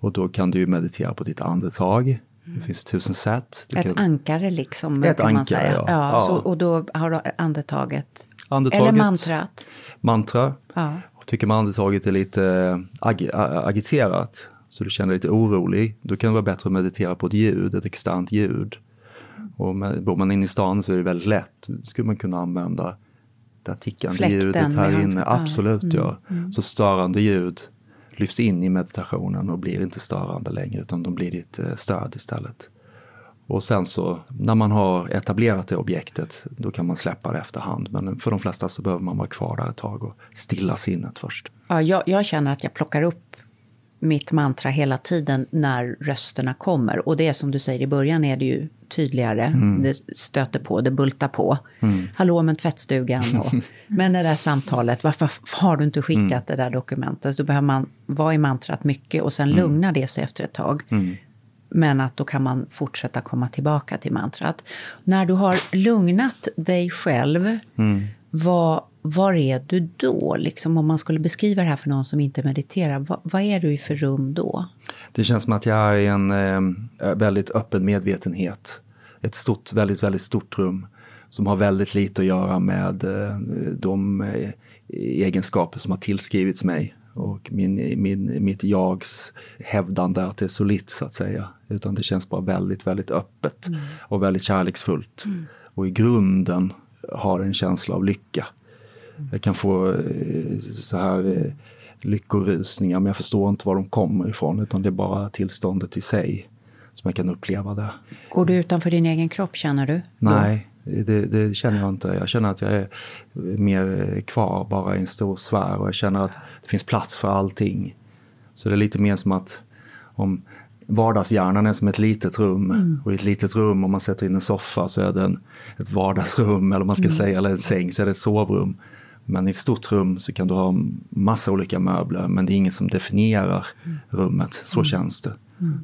Och då kan du meditera på ditt andetag. Det mm. finns tusen sätt. Du ett kan... ankare liksom, ett kan ankare, man säga. Ja. ja, ja. Så, och då har du andetaget. andetaget Eller mantrat. Mantra. Ja. tycker man andetaget är lite ag agiterat så du känner dig lite orolig, då kan det vara bättre att meditera på ett ljud, ett externt ljud. Och med, bor man inne i stan så är det väldigt lätt, då skulle man kunna använda det tickande Fläkten ljudet här inne. Absolut, mm, ja. Mm. Så störande ljud lyfts in i meditationen och blir inte störande längre utan de blir ditt eh, stöd istället. Och sen så när man har etablerat det objektet, då kan man släppa det efterhand. Men för de flesta så behöver man vara kvar där ett tag och stilla sinnet först. Ja, jag, jag känner att jag plockar upp mitt mantra hela tiden när rösterna kommer. Och det är som du säger, i början är det ju tydligare. Mm. Det stöter på, det bultar på. Mm. Hallå men tvättstugan. Och, men det där samtalet, varför har du inte skickat mm. det där dokumentet? Så då behöver man vara i mantrat mycket och sen mm. lugna det sig efter ett tag. Mm. Men att då kan man fortsätta komma tillbaka till mantrat. När du har lugnat dig själv, mm. vad var är du då? Liksom, om man skulle beskriva det här för någon som inte mediterar, vad, vad är du i för rum då? Det känns som att jag är i en eh, väldigt öppen medvetenhet. Ett stort, väldigt, väldigt stort rum som har väldigt lite att göra med eh, de eh, egenskaper som har tillskrivits mig och min, min, mitt jags hävdande att det är solitt så att säga. Utan det känns bara väldigt, väldigt öppet mm. och väldigt kärleksfullt. Mm. Och i grunden har en känsla av lycka. Jag kan få eh, så här eh, lyckorusningar men jag förstår inte var de kommer ifrån utan det är bara tillståndet i sig som jag kan uppleva det. Går du utanför din egen kropp känner du? Nej, det, det, känner jag inte. Jag känner att jag är mer kvar bara i en stor sfär och jag känner att det finns plats för allting. Så det är lite mer som att om vardagshjärnan är som ett litet rum mm. och i ett litet rum om man sätter in en soffa så är det en, ett vardagsrum eller man ska mm. säga eller en säng så är det ett sovrum. Men i ett stort rum så kan du ha massa olika möbler men det är inget som definierar rummet. Så känns det.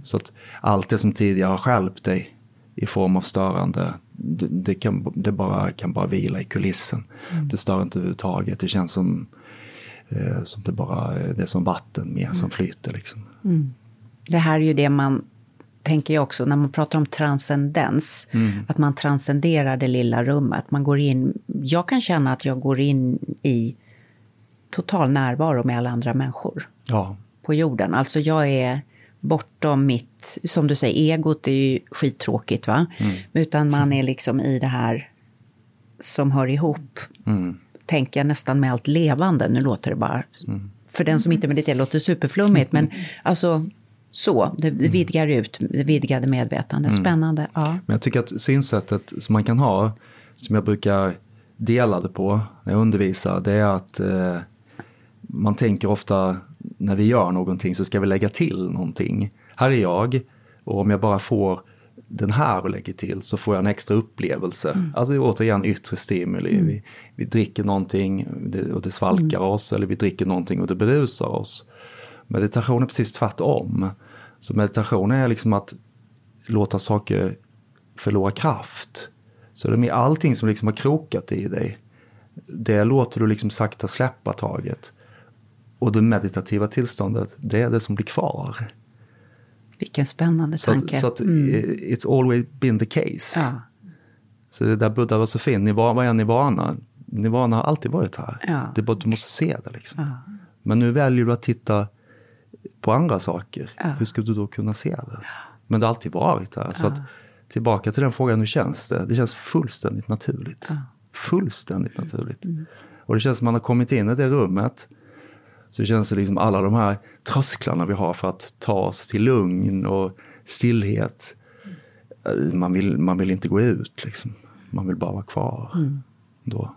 Så att allt det som tidigare har skälpt dig i form av störande, det, det, kan, det bara, kan bara vila i kulissen. Det stör inte överhuvudtaget. Det känns som, eh, som det bara det är som vatten med som flyter. Liksom. Det här är ju det man tänker jag också, när man pratar om transcendens, att man transcenderar det lilla rummet. Man går in, jag kan känna att jag går in i total närvaro med alla andra människor Ja, på jorden. Alltså jag är bortom mitt, som du säger, egot är ju skittråkigt va? Utan man är liksom i det här som hör ihop, tänker jag nästan med allt levande. Nu låter det bara, för den som inte mediterar låter superflummigt, men alltså så, det, det vidgar ut, det vidgade medvetandet. Spännande, ja. Men jag tycker att synsättet som man kan ha, som jag brukar dela det på när jag undervisar, det är att eh, man tänker ofta när vi gör någonting så ska vi lägga till någonting. Här är jag och om jag bara får den här och lägger till så får jag en extra upplevelse. Alltså återigen yttre stimuli. Vi, vi dricker någonting och det svalkar oss eller vi dricker någonting och det berusar oss. Meditation är precis tvärtom. Så meditation är liksom att låta saker förlora kraft. Så det är allting som liksom har krokat i dig. Det låter du liksom sakta släppa taget. Och det meditativa tillståndet, det är det som blir kvar. Vilken spännande Så tanke. att, så att Mm. it's always been the case. ja. Så det där Buddha var så fin, nirvana, vad är nirvana? Nirvana har alltid varit här. Ja. Det är bara att du måste se det liksom. Men nu väljer du att titta på andra saker. Hur ska du då kunna se det? Men det har alltid varit här. Så att, tillbaka till den frågan, hur känns det? Det känns fullständigt naturligt. Fullständigt naturligt. Och det känns som man har kommit in i det rummet. Så det känns det liksom alla de här trösklarna vi har för att ta oss till lugn och stillhet. Eh, Man vill, man vill inte gå ut liksom. Man vill bara vara kvar. Då.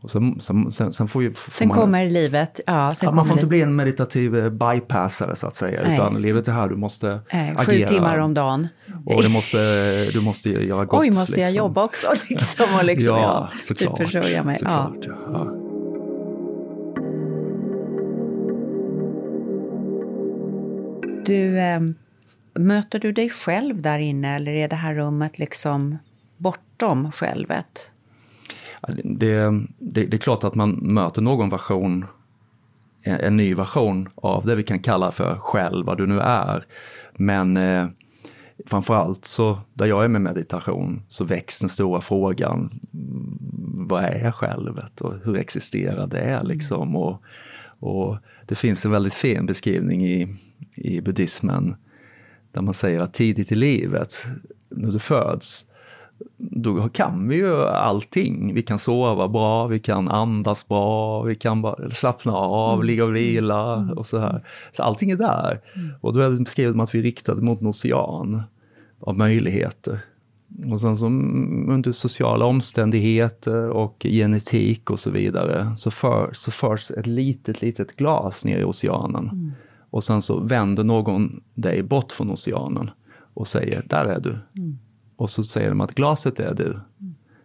Och sen, sen, sen, sen får ju... Får Sen man, kommer livet, ja. Sen Ja, man får inte bli en meditativ eh, bypassare så att säga. Nej. Utan livet är här, du måste Nej, sju agera. timmar om dagen. Och det måste, du måste göra gott. Oj, måste jag liksom. jobba också? Liksom, och liksom, ja, ja, såklart. Typ försörja mig. Ja. Såklart, ja. Du, eh, möter du dig själv där inne eller är det här rummet liksom bortom självet? Det, det, det är klart att man möter någon version, en, en ny version av det vi kan kalla för själv, vad du nu är. Men eh, framförallt så, där jag är med meditation, så väcks den stora frågan, mm, vad är självet och hur existerar det liksom? Och, och det finns en väldigt fin beskrivning i, i buddhismen där man säger att tidigt i livet, när du föds, då kan vi ju allting. Vi kan sova bra, vi kan andas bra, vi kan bara slappna av, ligga och vila och så här. Så allting är där. Och då är det beskrivet att vi är riktade mot en ocean av möjligheter. Och sen så under sociala omständigheter och genetik och så vidare så, för, så förs ett litet, litet glas ner i oceanen. Och sen så vänder någon dig bort från oceanen och säger, där är du. Och så säger de att glaset är du.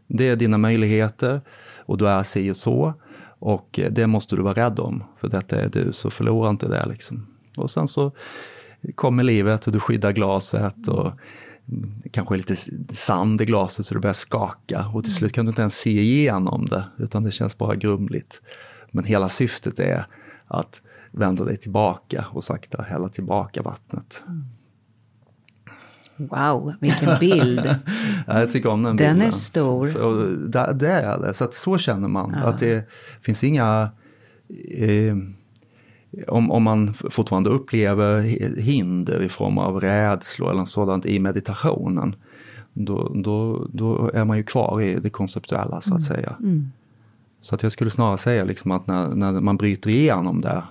Det är dina möjligheter och du är si och så. Och det måste du vara rädd om, för detta är du, så förlora inte det. Liksom. Och sen så kommer livet och du skyddar glaset och kanske lite sand i glaset så det börjar skaka och till slut kan du inte ens se igenom det, utan det känns bara grumligt. Men hela syftet är att vända dig tillbaka och sakta hälla tillbaka vattnet. Wow, vilken bild. Ja, jag tycker om den Den bilden. är stor. Och det, det är det. Så att så känner man. Att det finns inga... Eh, om, om man fortfarande upplever hinder i form av rädslor eller sådant i meditationen. Då, då, då är man ju kvar i det konceptuella så att säga. Så att jag skulle snarare säga liksom att när, när man bryter igenom det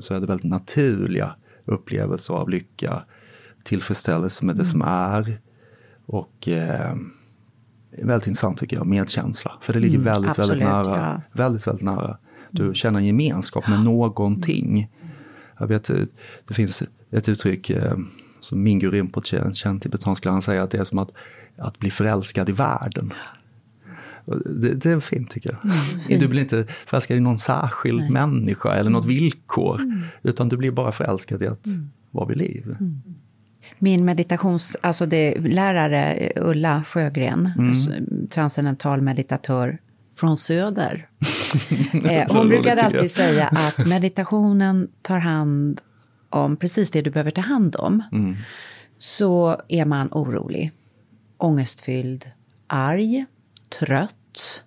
så är det väldigt naturliga upplevelser av lycka, tillfredsställelse med det som är. Och eh, väldigt intressant tycker jag, medkänsla. För det ligger väldigt, absolut, väldigt nära. ja. Väldigt, väldigt nära. Du känner en gemenskap med någonting. Jag vet, eh, det finns ett uttryck eh, som Mingyur Rinpoche, en känd tibetansk lärare, säger att det är som att, att bli förälskad i världen. Det, det är fint tycker jag. Mm. Du blir inte förälskad i någon särskild Nej. människa eller något mm. villkor. Mm. Utan du blir bara förälskad i att mm. vara vid liv. Mm. Min meditations, alltså det, lärare Ulla Sjögren, mm. transcendental meditatör från söder. eh, hon brukade alltid säga att meditationen tar hand om precis det du behöver ta hand om. Mm. Så är man orolig, ångestfylld, arg, trött,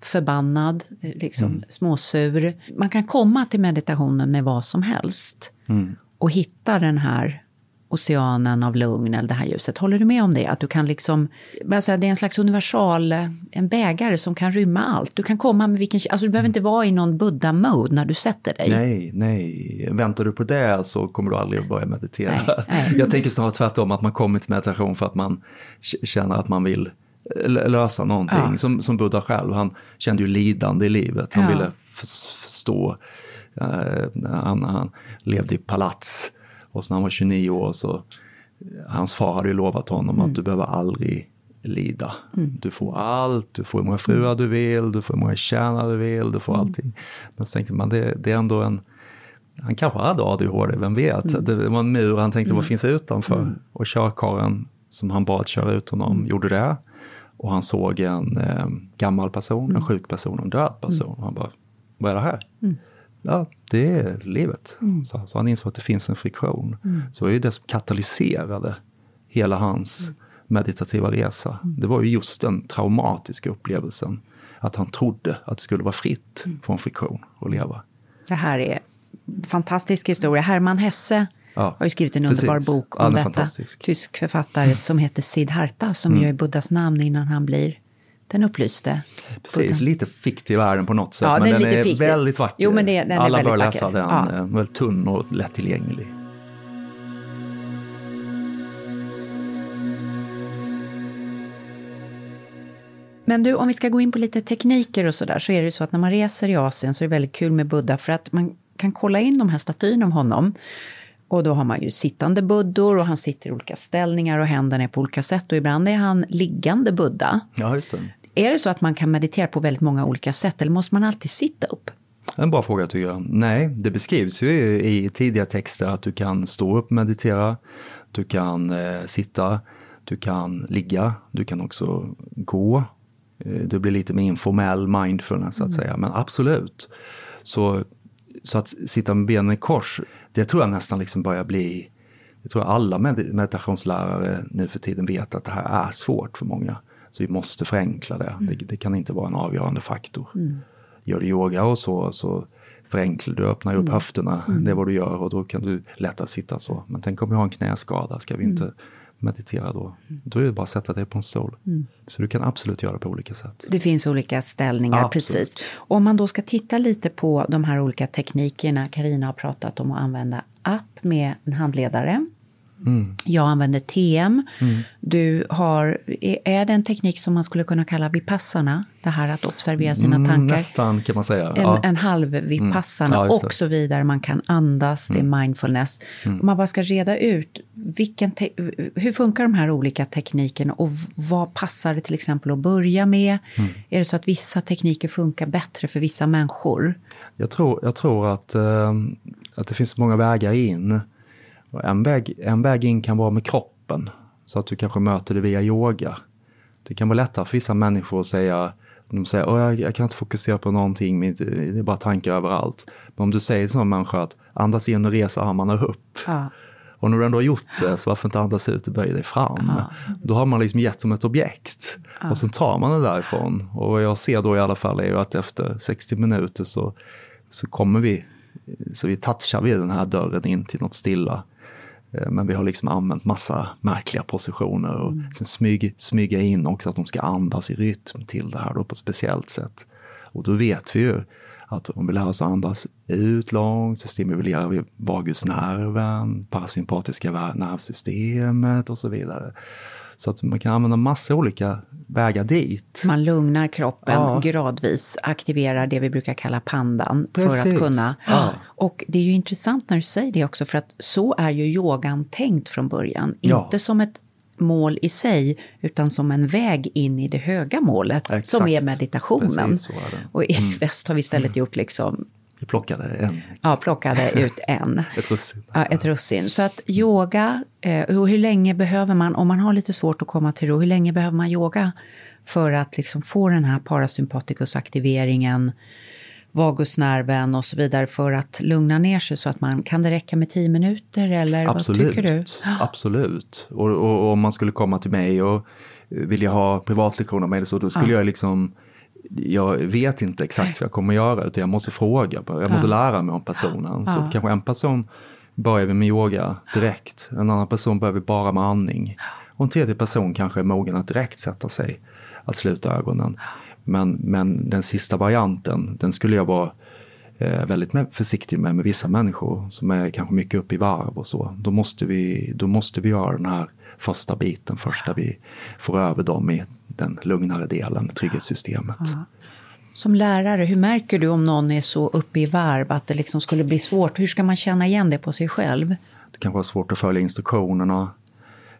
förbannad, liksom mm. småsur. Man kan komma till meditationen med vad som helst mm. och hitta den här oceanen av lugn eller det här ljuset. Håller du med om det? Att du kan liksom, alltså det är en slags universal, en bägare som kan rymma allt. Du kan komma med vilken, alltså du behöver inte vara i någon buddha-mode när du sätter dig. Nej, nej. Väntar du på det så kommer du aldrig att börja meditera. Nej, nej. Jag tänker snarare tvärtom, att man kommer till meditation för att man känner att man vill lösa någonting. Ja. Som, som Buddha själv, han kände ju lidande i livet. Han ja. ville förstå. Uh, han, han levde i palats och så när han var 29 år så, hans far hade ju lovat honom mm. att du behöver aldrig lida. Mm. Du får allt, du får hur många fruar du vill, du får hur många tjänare du vill, du får mm. allting. Men så tänkte man, det, det är ändå en han kanske hade ADHD, vem vet? Mm. Det var en mur, han tänkte mm. vad finns utanför? Mm. Och körkaren som han bad köra ut honom mm. gjorde det. Och han såg en eh, gammal person, en mm. sjuk person, en död person. Mm. Han bara, vad är det här? Ja, det är livet. Mm. Så, så, han insåg att det finns en friktion. Mm. Så det var ju det som katalyserade hela hans mm. meditativa resa. Mm. Det var ju just den traumatiska upplevelsen. Att han trodde att det skulle vara fritt mm. från friktion att leva. Det här är fantastisk historia. Hermann Hesse ja, har ju skrivit en underbar precis. bok om ja, detta. Tysk författare som heter Siddhartha, som mm. ju är Buddhas namn innan han blir den upplyste. Precis, lite fiktiv är den på något sätt. Ja, men den, den är, väldigt vacker. Jo, men det, den Alla bör läsa vacker. den. Ja. Väldigt tunn och lättillgänglig. Men du, om vi ska gå in på lite tekniker och sådär, så är det ju så att när man reser i Asien så är det väldigt kul med Buddha för att man kan kolla in de här statyerna av honom. Och då har man ju sittande buddor och han sitter i olika ställningar och händerna är på olika sätt och ibland är han liggande buddha. Ja, just det. Är det så att man kan meditera på väldigt många olika sätt eller måste man alltid sitta upp? En bra fråga tycker jag. Nej, det beskrivs ju i tidiga texter att du kan stå upp och meditera, du kan eh, sitta, du kan ligga, du kan också gå. Eh, det blir lite mer informell mindfulness så att mm. säga, men absolut. Så, så att sitta med benen i kors, det tror jag nästan liksom börjar bli, jag tror alla meditationslärare nu för tiden vet att det här är svårt för många. Så vi måste förenkla det. Mm. det. Det, kan inte vara en avgörande faktor. Mm. Gör du yoga och så, så förenklar du, öppnar upp mm. höfterna. Mm. Det är vad du gör och då kan du lättare sitta så. Men tänk om vi har en knäskada, ska vi inte mm. Meditera då? Mm. Då är det bara att sätta dig på en stol. Mm. Så du kan absolut göra på olika sätt. Det finns olika ställningar, absolut. precis. Och om man då ska titta lite på de här olika teknikerna. Karina har pratat om att använda app med en handledare. Mm. Jag använder TM. Mm. Du har, är det en teknik som man skulle kunna kalla vipassana? Det här att observera sina mm, tankar. Nästan kan man säga. En, ja. en halv vipassana mm. ja, och så vidare. Man kan andas, det är mm. mindfulness. Mm. Man bara ska reda ut, vilken hur funkar de här olika teknikerna och vad passar det till exempel att börja med? Är det så att vissa tekniker funkar bättre för vissa människor? Jag tror, jag tror att, äh, att det finns många vägar in. En väg, en väg in kan vara med kroppen, så att du kanske möter det via yoga. Det kan vara lättare för vissa människor att säga, de säger att jag, jag kan inte fokusera på någonting, det är bara tankar överallt. Men om du säger till en människa att andas in och resa armarna upp. Ja. Och när du ändå har gjort det, så varför inte andas ut och böja dig fram? Ja. Då har man liksom gett som ett objekt. Ja. Och sen tar man det därifrån. Och vad jag ser då i alla fall är ju att efter 60 minuter så, så kommer vi, så vi touchar vid den här dörren in till något stilla. Eh, men vi har liksom använt massa märkliga positioner och mm. sen smyg, smyga in också att de ska andas i rytm till det här då på ett speciellt sätt. Och då vet vi ju att om vi lär oss att andas ut långt så stimulerar vi vagusnerven, parasympatiska nervsystemet och så vidare. Så att man kan använda massa olika vägar dit. Man lugnar kroppen ja. gradvis, aktiverar det vi brukar kalla pandan Precis. för att kunna. Ja. Och det är ju intressant när du säger det också för att så är ju yogan tänkt från början. Ja. Inte som ett mål i sig, utan som en väg in i det höga målet, Exakt. som är meditationen. Precis, är det. Och i väst har vi istället gjort liksom, Vi plockade en, ja, plockade ut en. ett russin. Ja, ett russin. Så att yoga, eh, och hur länge behöver man, om man har lite svårt att komma till ro, hur länge behöver man yoga för att liksom få den här parasympatikusaktiveringen, vagusnerven och så vidare för att lugna ner sig så att man, kan det räcka med tio minuter eller Absolut. vad tycker du? Absolut. Och, och, och om man skulle komma till mig och vilja ha privatlektioner med det så, då skulle jag liksom jag vet inte exakt vad jag kommer att göra utan jag måste fråga, jag måste lära mig om personen. Så kanske en person börjar vi med yoga direkt, en annan person börjar vi bara med andning. Och en tredje person kanske är mogen att direkt sätta sig, att sluta ögonen. Men, men den sista varianten, den skulle jag vara eh, väldigt försiktig med, med vissa människor som är kanske mycket uppe i varv och så. Då måste vi, då måste vi göra den här första biten först där vi får över dem i den lugnare delen, trygghetssystemet. Som lärare, hur märker du om någon är så uppe i varv att det liksom skulle bli svårt? Hur ska man känna igen det på sig själv? Det kan vara svårt att följa instruktionerna.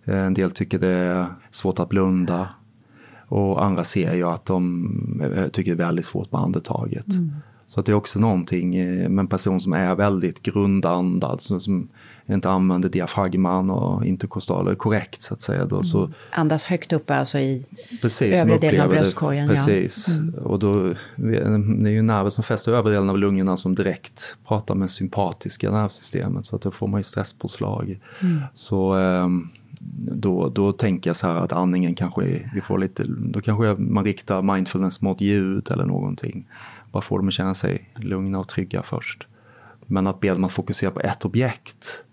Eh, En del tycker det är svårt att blunda. Och andra ser ju att de eh, tycker det är väldigt svårt med andetaget. Så att det är också någonting eh, med en person som är väldigt grundandad, som, som inte använder diafragman och interkostaler korrekt så att säga. Då, så, Andas högt upp alltså i Precis, övre delen av bröstkorgen. Ja. Mm. Precis. Och då, det är ju nerver som fäster övre delen av lungorna som direkt pratar med sympatiska nervsystemet. Så att då får man ju stresspåslag. Mm. Så ehm, då, då tänker jag så här att andningen kanske, är- vi får lite, då kanske man riktar mindfulness mot ljud eller någonting. Bara får dem att känna sig lugna och trygga först. Men att be dem att fokusera på ett objekt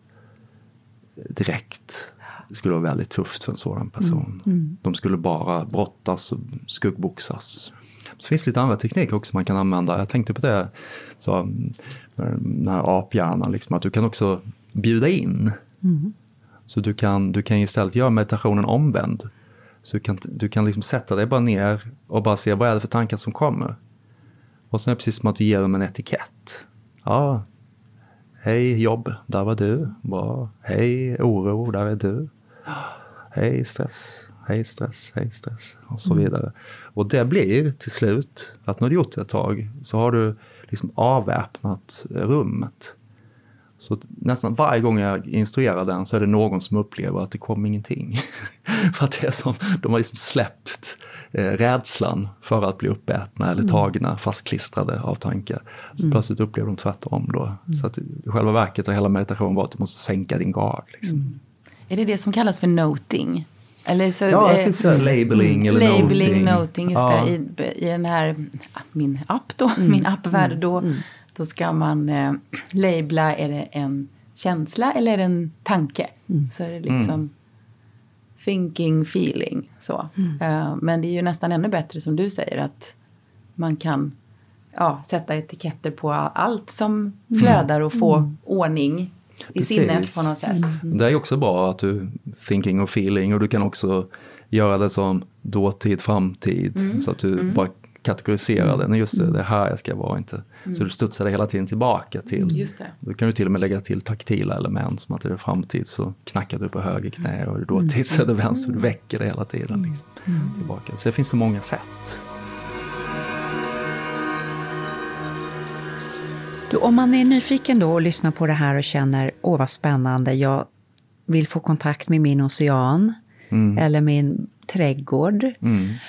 direkt skulle vara väldigt tufft för en sådan person. De skulle bara brottas och skuggboxas. Så finns det lite andra tekniker också man kan använda. Jag tänkte på det, så, mm, den här aphjärnan, liksom, att du kan också bjuda in. Så du kan, du kan istället göra meditationen omvänd. Så du kan, du kan liksom sätta dig bara ner och bara se vad är det för tankar som kommer. Och sen är det precis som att du ger dem en etikett. Ja, hej jobb, där var du. Bra. Hej oro, där är du. Hej stress, hej stress, hej stress och så vidare. Och det blir till slut att när du gjort det ett tag så har du liksom avväpnat rummet. Så nästan varje gång jag instruerar den så är det någon som upplever att det kom ingenting. för att det är som, de har liksom släppt eh, rädslan för att bli uppätna eller tagna, fastklistrade av tankar. Så plötsligt upplever de tvärtom då. Så att i själva verket har hela meditationen varit att du måste sänka din gard. Liksom. Är det det som kallas för noting? Eller så, Ja, eh, säga labeling eller labeling, noting. noting, just Ja. det. I, I den här, min app då, min appvärld då, då ska man eh, labla, är det en känsla eller är det en tanke? Så är det liksom thinking, feeling, så. Eh, men det är ju nästan ännu bättre som du säger att man kan ja, sätta etiketter på allt som flödar och få ordning i Precis. sinnet på något sätt. Det är också bra att du thinking och feeling och du kan också göra det som dåtid, framtid. Så att du bara kategoriserar det. Nej, just det, det är här jag ska vara inte. Så du studsar det hela tiden tillbaka till. Just det. Då kan du till och med lägga till taktila element som att det är framtid så knackar du på höger knä och är det dåtid så är det vänster. Du väcker det hela tiden. Liksom, tillbaka. Så det finns så många sätt. Du, om man är nyfiken då och lyssnar på det här och känner, åh vad spännande, jag vill få kontakt med min ocean eller min trädgård.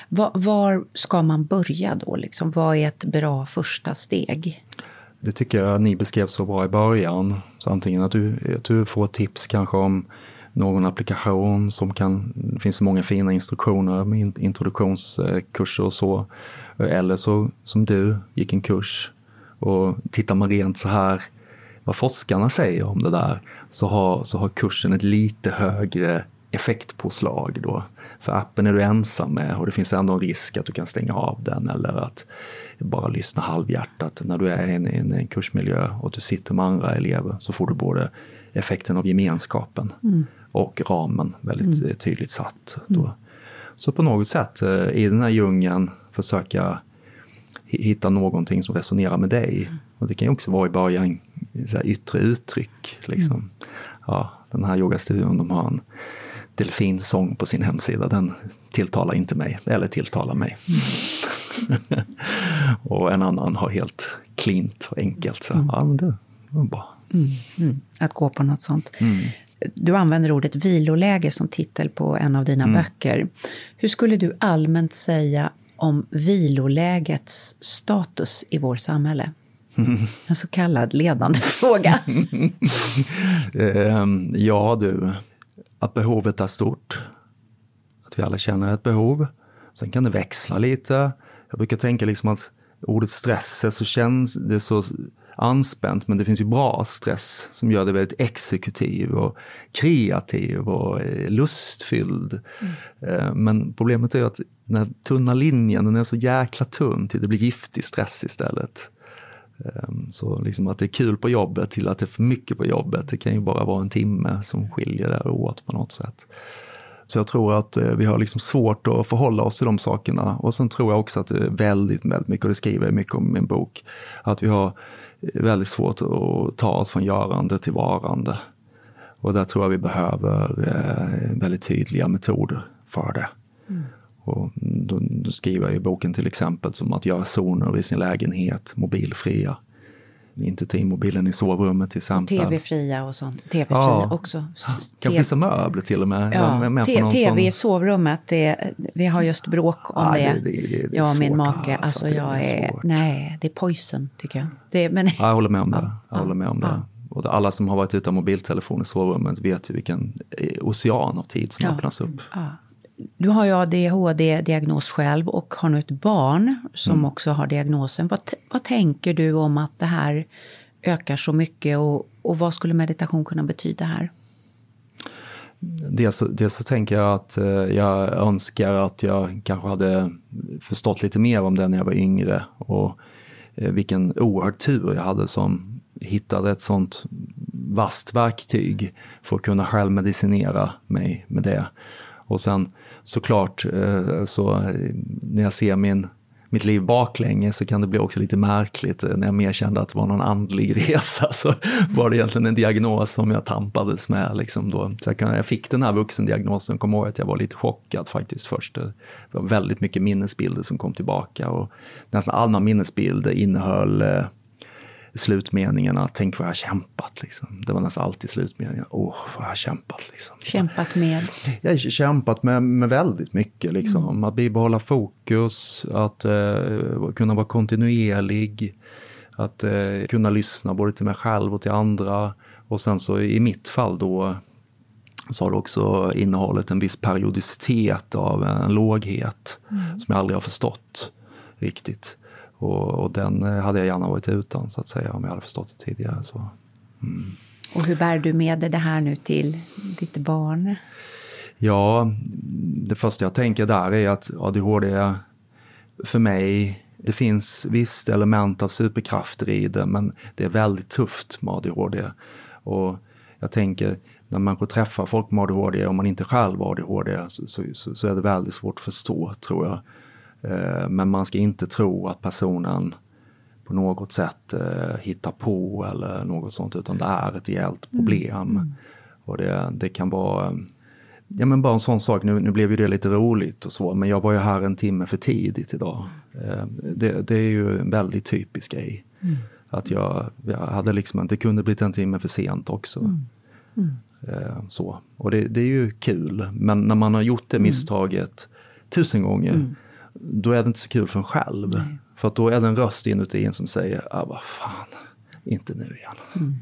Va- var ska man börja då? Liksom? Vad är ett bra första steg? Det tycker jag ni beskrev så bra i början. Så antingen att du, att du får tips kanske om någon applikation som kan, det finns många fina instruktioner med in- introduktionskurser och så. Eller så som du gick en kurs och tittar man rent så här vad forskarna säger om det där så har, så har kursen ett lite högre effektpåslag då. För appen är du ensam med och det finns ändå en risk att du kan stänga av den eller att bara lyssna halvhjärtat. När du är i en, en, en kursmiljö och du sitter med andra elever så får du både effekten av gemenskapen och ramen väldigt eh, tydligt satt. Då. Så på något sätt eh, i den här djungeln försöka hi- hitta någonting som resonerar med dig. Och det kan ju också vara i början så här yttre uttryck. Liksom. Ja, den här yogastudion, de har en delfinsång på sin hemsida, den tilltalar inte mig, eller tilltalar mig. Mm. och en annan har helt klint och enkelt. Så, mm. ja, men det var bra. Mm, mm. Att gå på något sånt. Mm. Du använder ordet viloläge som titel på en av dina mm. böcker. Hur skulle du allmänt säga om vilolägets status i vårt samhälle? En så kallad ledande fråga. Ehm, ja du, att behovet är stort. Att vi alla känner ett behov. Sen kan det växla lite. Jag brukar tänka liksom att ordet stress är så känns det så anspänt men det finns ju bra stress som gör det väldigt exekutiv och kreativ och eh, lustfylld. Mm. Eh, men problemet är att den tunna linjen den är så jäkla tunn till det blir giftig stress istället. Ehm, så liksom att det är kul på jobbet till att det är för mycket på jobbet, det kan ju bara vara en timme som skiljer där åt på något sätt. Så jag tror att eh, vi har liksom svårt att förhålla oss till de sakerna. Och sen tror jag också att det är väldigt, väldigt mycket, och det skriver jag mycket om i min bok, att vi har eh, väldigt svårt att ta oss från görande till varande. Och där tror jag vi behöver eh, väldigt tydliga metoder för det. Mm. Och då, då skriver jag i boken till exempel som att göra zoner i sin lägenhet mobilfria. Inte ta in mobilen i sovrummet till exempel. Tv-fria och sånt. Tv-fria ja. också. Kanske vissa möbler till och med. Ja. Tv i sovrummet, det, vi har just bråk om ja, det. det, det, det jag och min make. Alltså, alltså jag är, är nej, det är poison tycker jag. Det, men, ja, jag håller med om det. Jag håller med om det. Och alla som har varit utan mobiltelefon i sovrummet vet ju vilken ocean av tid som öppnas upp. Du har ju ADHD-diagnos själv och har nu ett barn som mm. också har diagnosen. Vad, vad tänker du om att det här ökar så mycket och, och vad skulle meditation kunna betyda här? Dels, dels så tänker jag att eh, jag önskar att jag kanske hade förstått lite mer om det när jag var yngre och eh, vilken oerhörd tur jag hade som hittade ett sånt vasst verktyg för att kunna självmedicinera mig med det. Och sen såklart, eh, så när jag ser min, mitt liv baklänges så kan det bli också lite märkligt. Eh, när jag mer kände att det var någon andlig resa så var det egentligen en diagnos som jag tampades med. Liksom då. Så jag, kan, jag fick den här vuxendiagnosen, kom ihåg att jag var lite chockad faktiskt först. Eh, det var väldigt mycket minnesbilder som kom tillbaka och nästan alla minnesbilder innehöll slutmeningarna, tänk vad jag har kämpat. Liksom. Det var nästan alltid slutmeningen, åh vad jag har kämpat. Liksom. Kämpat med? Jag har kämpat med, med väldigt mycket. Liksom. Mm. Att bibehålla fokus, att eh, kunna vara kontinuerlig, att eh, kunna lyssna både till mig själv och till andra. Och sen så i mitt fall då så har det också innehållit en viss periodicitet av en låghet mm. som jag aldrig har förstått riktigt. Och, och, den eh, hade jag gärna varit utan så att säga om jag hade förstått det tidigare. Så, mm. Och hur bär du med dig det här nu till ditt barn? Ja, det första jag tänker där är att ADHD för mig, det finns visst element av superkrafter i det men det är väldigt tufft med ADHD. Och jag tänker när man träffar folk med ADHD, om man inte själv har ADHD, så, så, så är det väldigt svårt att förstå tror jag. Eh, men man ska inte tro att personen på något sätt eh, hittar på eller något sånt utan det är ett reellt mm. problem. Mm. Och det, det kan vara Ja men bara en sån sak, nu, nu blev ju det lite roligt och så, men jag var ju här en timme för tidigt idag. Eh, det, det är ju en väldigt typisk grej. Mm. Att jag, jag hade liksom det kunde blivit en timme för sent också. Mm. Mm. Så. Och det, det, är ju kul, men när man har gjort det mm. misstaget tusen gånger då är det inte så kul för en själv. Nej. För att då är det en röst inuti en som säger, ah, vad fan, inte nu igen. Mm.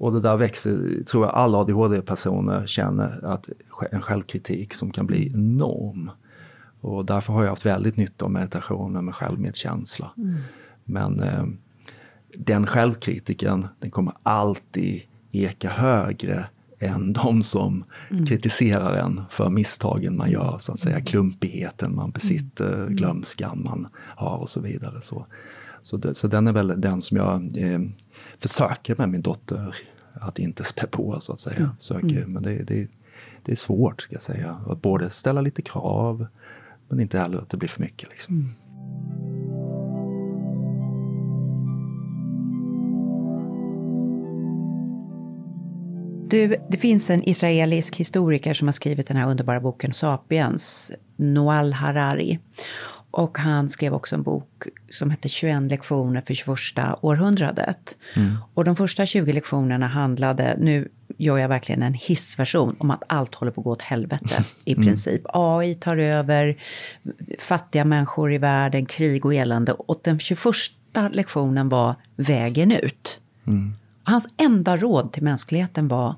Och det där växer, tror jag alla ADHD-personer känner, att en självkritik som kan bli enorm. Och därför har jag haft väldigt nytta av meditationen med självmedkänsla. Mm. Men eh, den självkritiken, den kommer alltid eka högre än de som mm. kritiserar en för misstagen man gör, så att säga, mm. klumpigheten man besitter, mm. glömskan man har och så vidare. Så, så, det, så den är väl den som jag eh, försöker med min dotter att inte spä på, så att säga. Mm. Försöker, mm. Men det, det, det är svårt, ska jag säga, att både ställa lite krav, men inte heller att det blir för mycket. Liksom. Du, det finns en israelisk historiker som har skrivit den här underbara boken Sapiens, Noal Harari. Och han skrev också en bok som hette 21 lektioner för 21 århundradet. Mm. Och de första 20 lektionerna handlade, nu gör jag verkligen en hissversion, om att allt håller på att gå åt helvete i mm. princip. AI tar över, fattiga människor i världen, krig och elände. Och den 21 lektionen var vägen ut. Mm. Hans enda råd till mänskligheten var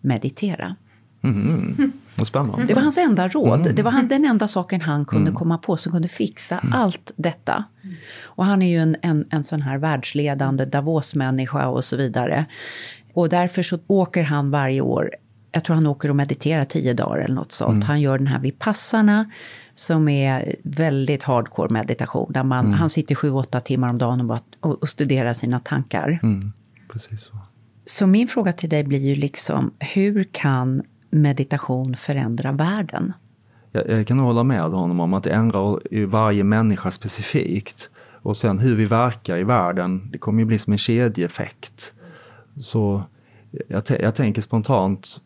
meditera. Mm. Vad spännande. Det var hans enda råd. Mm. Det var han, den enda saken han kunde mm. komma på som kunde fixa mm. allt detta. Och han är ju en, en, en sån här världsledande Davos-människa och så vidare. Och därför så åker han varje år, jag tror han åker och mediterar tio dagar eller något sånt. Mm. Han gör den här vid passarna som är väldigt hardcore meditation. Där man, mm. Han sitter sju, åtta timmar om dagen och, bara, och, och studerar sina tankar. Precis så. Så min fråga till dig blir ju liksom, hur kan meditation förändra världen? Jag, jag kan hålla med honom om att det ändrar varje människa specifikt. Och sen hur vi verkar i världen, det kommer ju bli som en kedjeeffekt. Så jag, jag tänker spontant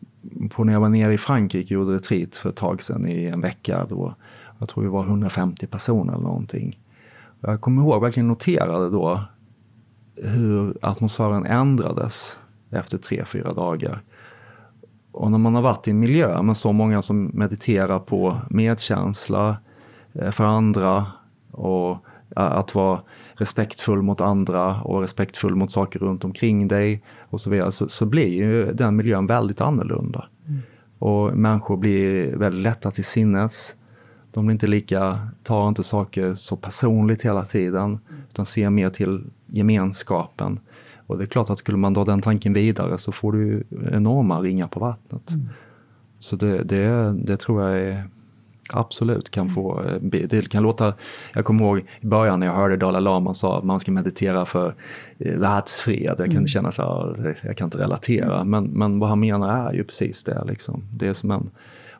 på när jag var nere i Frankrike och gjorde retreat för ett tag sedan i en vecka. Då, jag tror vi var 150 personer eller någonting. Jag kommer ihåg, verkligen noterade då hur atmosfären ändrades efter tre, fyra dagar. Och när man har varit i en miljö med så många som mediterar på medkänsla eh, för andra och att vara respektfull mot andra och respektfull mot saker runt omkring dig och så vidare, så, så blir ju den miljön väldigt annorlunda. Mm. Och människor blir väldigt lätta till sinnes. De blir inte lika, tar inte saker så personligt hela tiden, utan ser mer till gemenskapen. Och det är klart att skulle man dra den tanken vidare så får du enorma ringar på vattnet. Mm. Så det, det, det tror jag är absolut kan få, eh, det kan låta, jag kommer ihåg i början när jag hörde Dalai Lama sa att man ska meditera för eh, världsfred, jag kan mm. känna så här, jag kan inte relatera, men, men vad han menar är ju precis det liksom. Det är som en,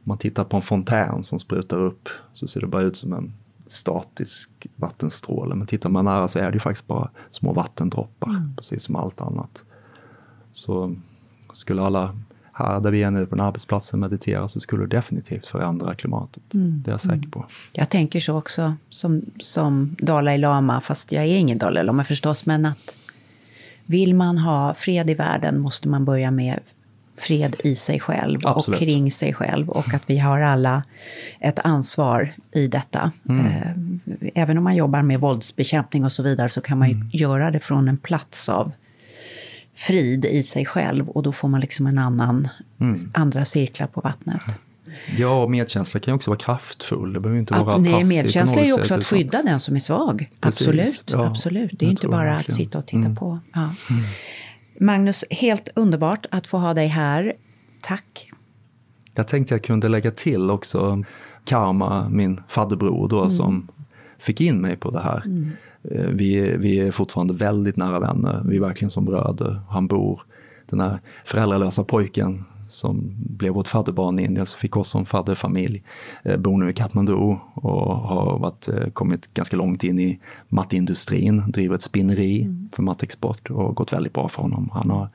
man tittar på en fontän som sprutar upp så ser det bara ut som en statisk vattenstråle. Men tittar man nära så är det ju faktiskt bara små vattendroppar, mm. precis som allt annat. Så skulle alla här där vi är nu på den arbetsplatsen meditera så skulle det definitivt förändra klimatet. Mm. Det är jag säker mm. på. Jag tänker så också som, som Dalai Lama, fast jag är ingen Dalai Lama förstås, men att vill man ha fred i världen måste man börja med fred i sig själv Absolut. och kring sig själv och att vi har alla ett ansvar i detta. Mm. Eh, även om man jobbar med våldsbekämpning och så vidare så kan man ju mm. göra det från en plats av frid i sig själv och då får man liksom en annan, mm. andra cirklar på vattnet. Ja, och medkänsla kan ju också vara kraftfull. Det behöver inte att, vara nej, Medkänsla är ju också att skydda den som är svag. Precis. Absolut, ja, absolut. Det är inte bara att sitta och titta mm. på. Ja. Magnus, helt underbart att få ha dig här. Tack. Jag tänkte jag kunde lägga till också Karma, min fadderbror då, mm. som fick in mig på det här. Mm. Eh, vi, vi är fortfarande väldigt nära vänner, vi är verkligen som bröder. Han bor, den här föräldralösa pojken som blev vårt fadderbarn i Indien, som fick oss som fadderfamilj, eh, bor nu i Kathmandu och har varit, eh, kommit ganska långt in i mattindustrin, driver ett spinneri mm. för mattexport och gått väldigt bra för honom. Han har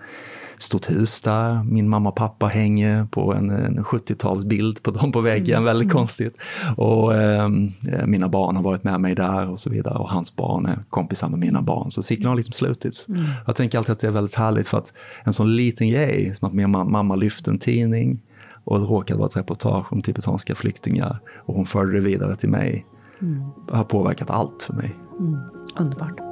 stort hus där. Min mamma och pappa hänger på en, en 70-talsbild på dem på väggen, mm. väldigt konstigt. Och ehm, eh, mina barn har varit med mig där och så vidare och hans barn är kompisar med mina barn. Så cirkeln har liksom slutits. Mm. Jag tänker alltid att det är väldigt härligt för att en sån liten grej som att min mamma lyfte en tidning och det råkade vara ett reportage om tibetanska flyktingar och hon förde det vidare till mig. Mm. har påverkat allt för mig. Mm. Underbart.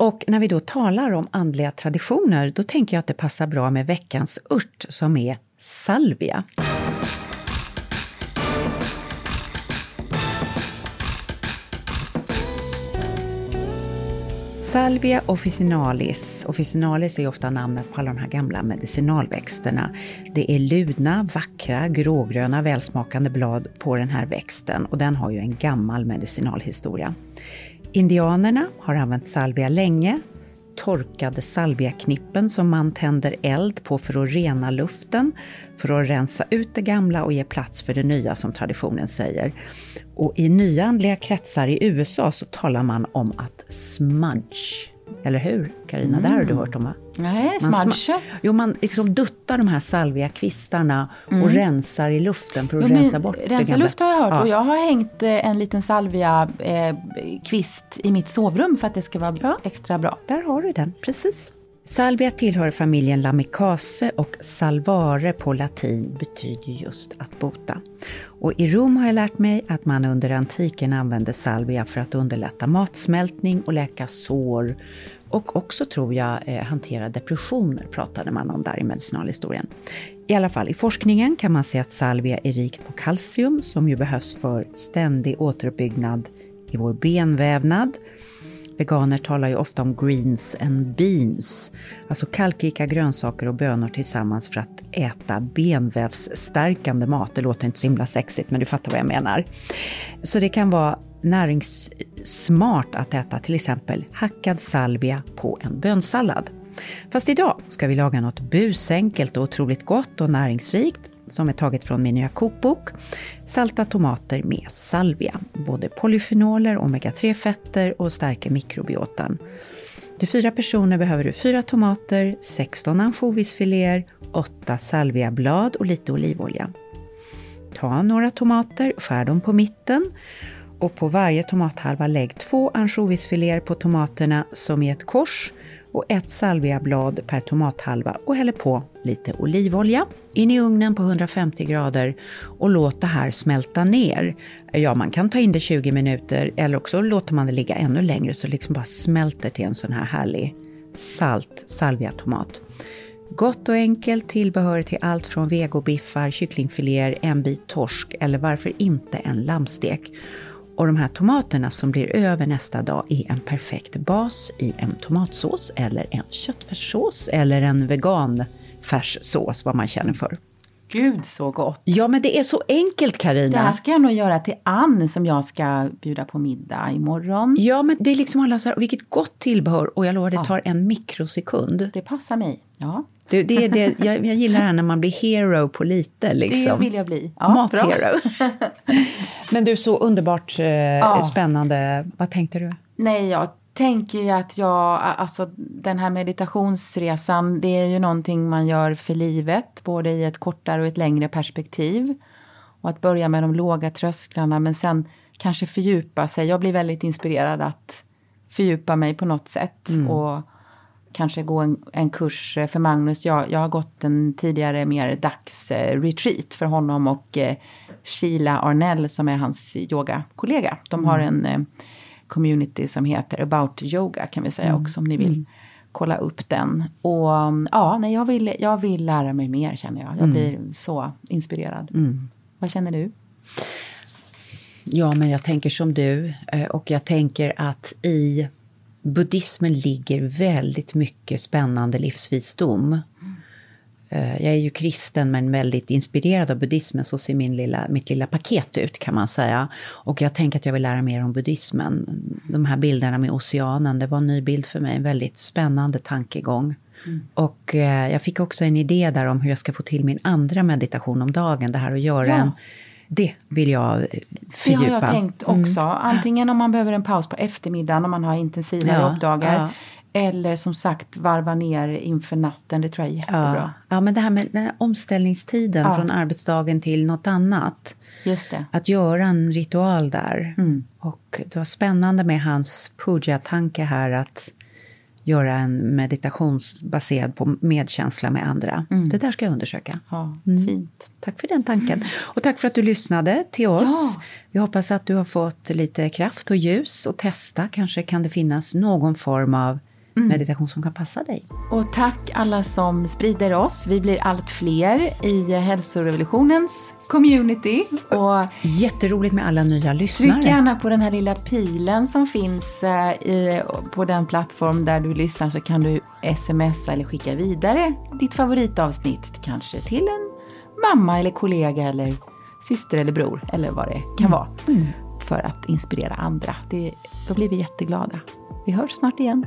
Och när vi då talar om andliga traditioner, då tänker jag att det passar bra med veckans ört som är salvia. Salvia officinalis. Officinalis är ofta namnet på alla de här gamla medicinalväxterna. Det är ludna, vackra, grågröna, välsmakande blad på den här växten och den har ju en gammal medicinalhistoria. Indianerna har använt salvia länge. Torkade salviaknippen som man tänder eld på för att rena luften, för att rensa ut det gamla och ge plats för det nya som traditionen säger. Och i nyandliga kretsar i USA så talar man om att smudge. Eller hur Karina? Mm. Det har du hört om va? Nej, smudge? Jo, man liksom duttar de här salviakvistarna mm. och rensar i luften för att jo, rensa bort rensa det gamla. luft har jag hört ja. och jag har hängt eh, en liten salviakvist eh, i mitt sovrum för att det ska vara ja. extra bra. Där har du den, precis. Salvia tillhör familjen Lamicaceae och salvare på latin betyder just att bota. Och i Rom har jag lärt mig att man under antiken använde salvia för att underlätta matsmältning och läka sår. Och också tror jag eh, hantera depressioner pratade man om där i medicinalhistorien. I alla fall i forskningen kan man se att salvia är rikt på kalcium som ju behövs för ständig återuppbyggnad i vår benvävnad Veganer talar ju ofta om greens and beans, alltså kalkrika grönsaker och bönor tillsammans för att äta benvävsstärkande mat. Det låter inte så himla sexigt, men du fattar vad jag menar. Så det kan vara näringssmart att äta till exempel hackad salvia på en bönsallad. Fast idag ska vi laga något busenkelt och otroligt gott och näringsrikt som är taget från min nya kokbok. Salta tomater med salvia. Både polyfenoler, omega-3-fetter och stärker mikrobiotan. Till fyra personer behöver du fyra tomater, 16 ansjovisfiléer, 8 salviablad och lite olivolja. Ta några tomater, skär dem på mitten och på varje tomathalva lägg två ansjovisfiléer på tomaterna som i ett kors och ett salviablad per tomathalva och häller på lite olivolja. In i ugnen på 150 grader och låt det här smälta ner. Ja, man kan ta in det 20 minuter eller också låter man det ligga ännu längre så det liksom bara smälter till en sån här härlig salt salviatomat. Gott och enkelt tillbehör till allt från vegobiffar, kycklingfiléer, en bit torsk eller varför inte en lammstek. Och de här tomaterna som blir över nästa dag är en perfekt bas i en tomatsås eller en köttfärssås eller en veganfärssås, vad man känner för. Gud så gott! Ja, men det är så enkelt Karina. Det här ska jag nog göra till Ann som jag ska bjuda på middag imorgon. Ja, men det är liksom alla så här, vilket gott tillbehör och jag lovar det tar en mikrosekund. Det passar mig, ja. Det, det, det, jag, jag gillar det här när man blir hero på lite. Liksom. Det vill jag bli. Ja, Mathero. Men du, så underbart eh, ja. spännande. Vad tänkte du? Nej, jag tänker ju att jag, alltså den här meditationsresan, det är ju någonting man gör för livet, både i ett kortare och ett längre perspektiv. Och att börja med de låga trösklarna, men sen kanske fördjupa sig. Jag blir väldigt inspirerad att fördjupa mig på något sätt. Mm. Och kanske gå en, en kurs för Magnus. Jag, jag har gått en tidigare mer dagsretreat för honom och eh, Sheila Arnell som är hans yogakollega. De har mm. en eh, community som heter About Yoga kan vi säga mm. också om ni vill mm. kolla upp den. Och ja, nej, jag, vill, jag vill lära mig mer känner jag. Jag mm. blir så inspirerad. Mm. Vad känner du? Ja, men jag tänker som du eh, och jag tänker att i buddhismen ligger väldigt mycket spännande livsvisdom. Eh, jag är ju kristen men väldigt inspirerad av buddhismen, så ser min lilla, mitt lilla paket ut kan man säga. Och jag tänker att jag vill lära mer om buddhismen. De här bilderna med oceanen, det var en ny bild för mig, en väldigt spännande tankegång. Mm. Och eh, jag fick också en idé där om hur jag ska få till min andra meditation om dagen, det här att göra ja. en det vill jag fördjupa. Det har jag tänkt också. Mm. Antingen om man behöver en paus på eftermiddagen om man har intensivare ja, uppdagar. Ja. Eller som sagt varva ner inför natten, det tror jag är jättebra. Ja, ja men det här med den här omställningstiden ja. från arbetsdagen till något annat. Just det. Att göra en ritual där. Mm. Och det var spännande med hans puja-tanke här att göra en meditation baserad på medkänsla med andra. Mm. Det där ska jag undersöka. Ja, mm. Fint. Tack för den tanken. Och tack för att du lyssnade till oss. Ja. Vi hoppas att du har fått lite kraft och ljus och testa. Kanske kan det finnas någon form av mm. meditation som kan passa dig. Och tack alla som sprider oss. Vi blir allt fler i hälsorevolutionens community. Och Jätteroligt med alla nya lyssnare. Tryck gärna på den här lilla pilen som finns eh, i, på den plattform där du lyssnar så kan du smsa eller skicka vidare ditt favoritavsnitt kanske till en mamma eller kollega eller syster eller bror eller vad det kan mm. vara. Mm. För att inspirera andra. Det, då blir vi jätteglada. Vi hörs snart igen.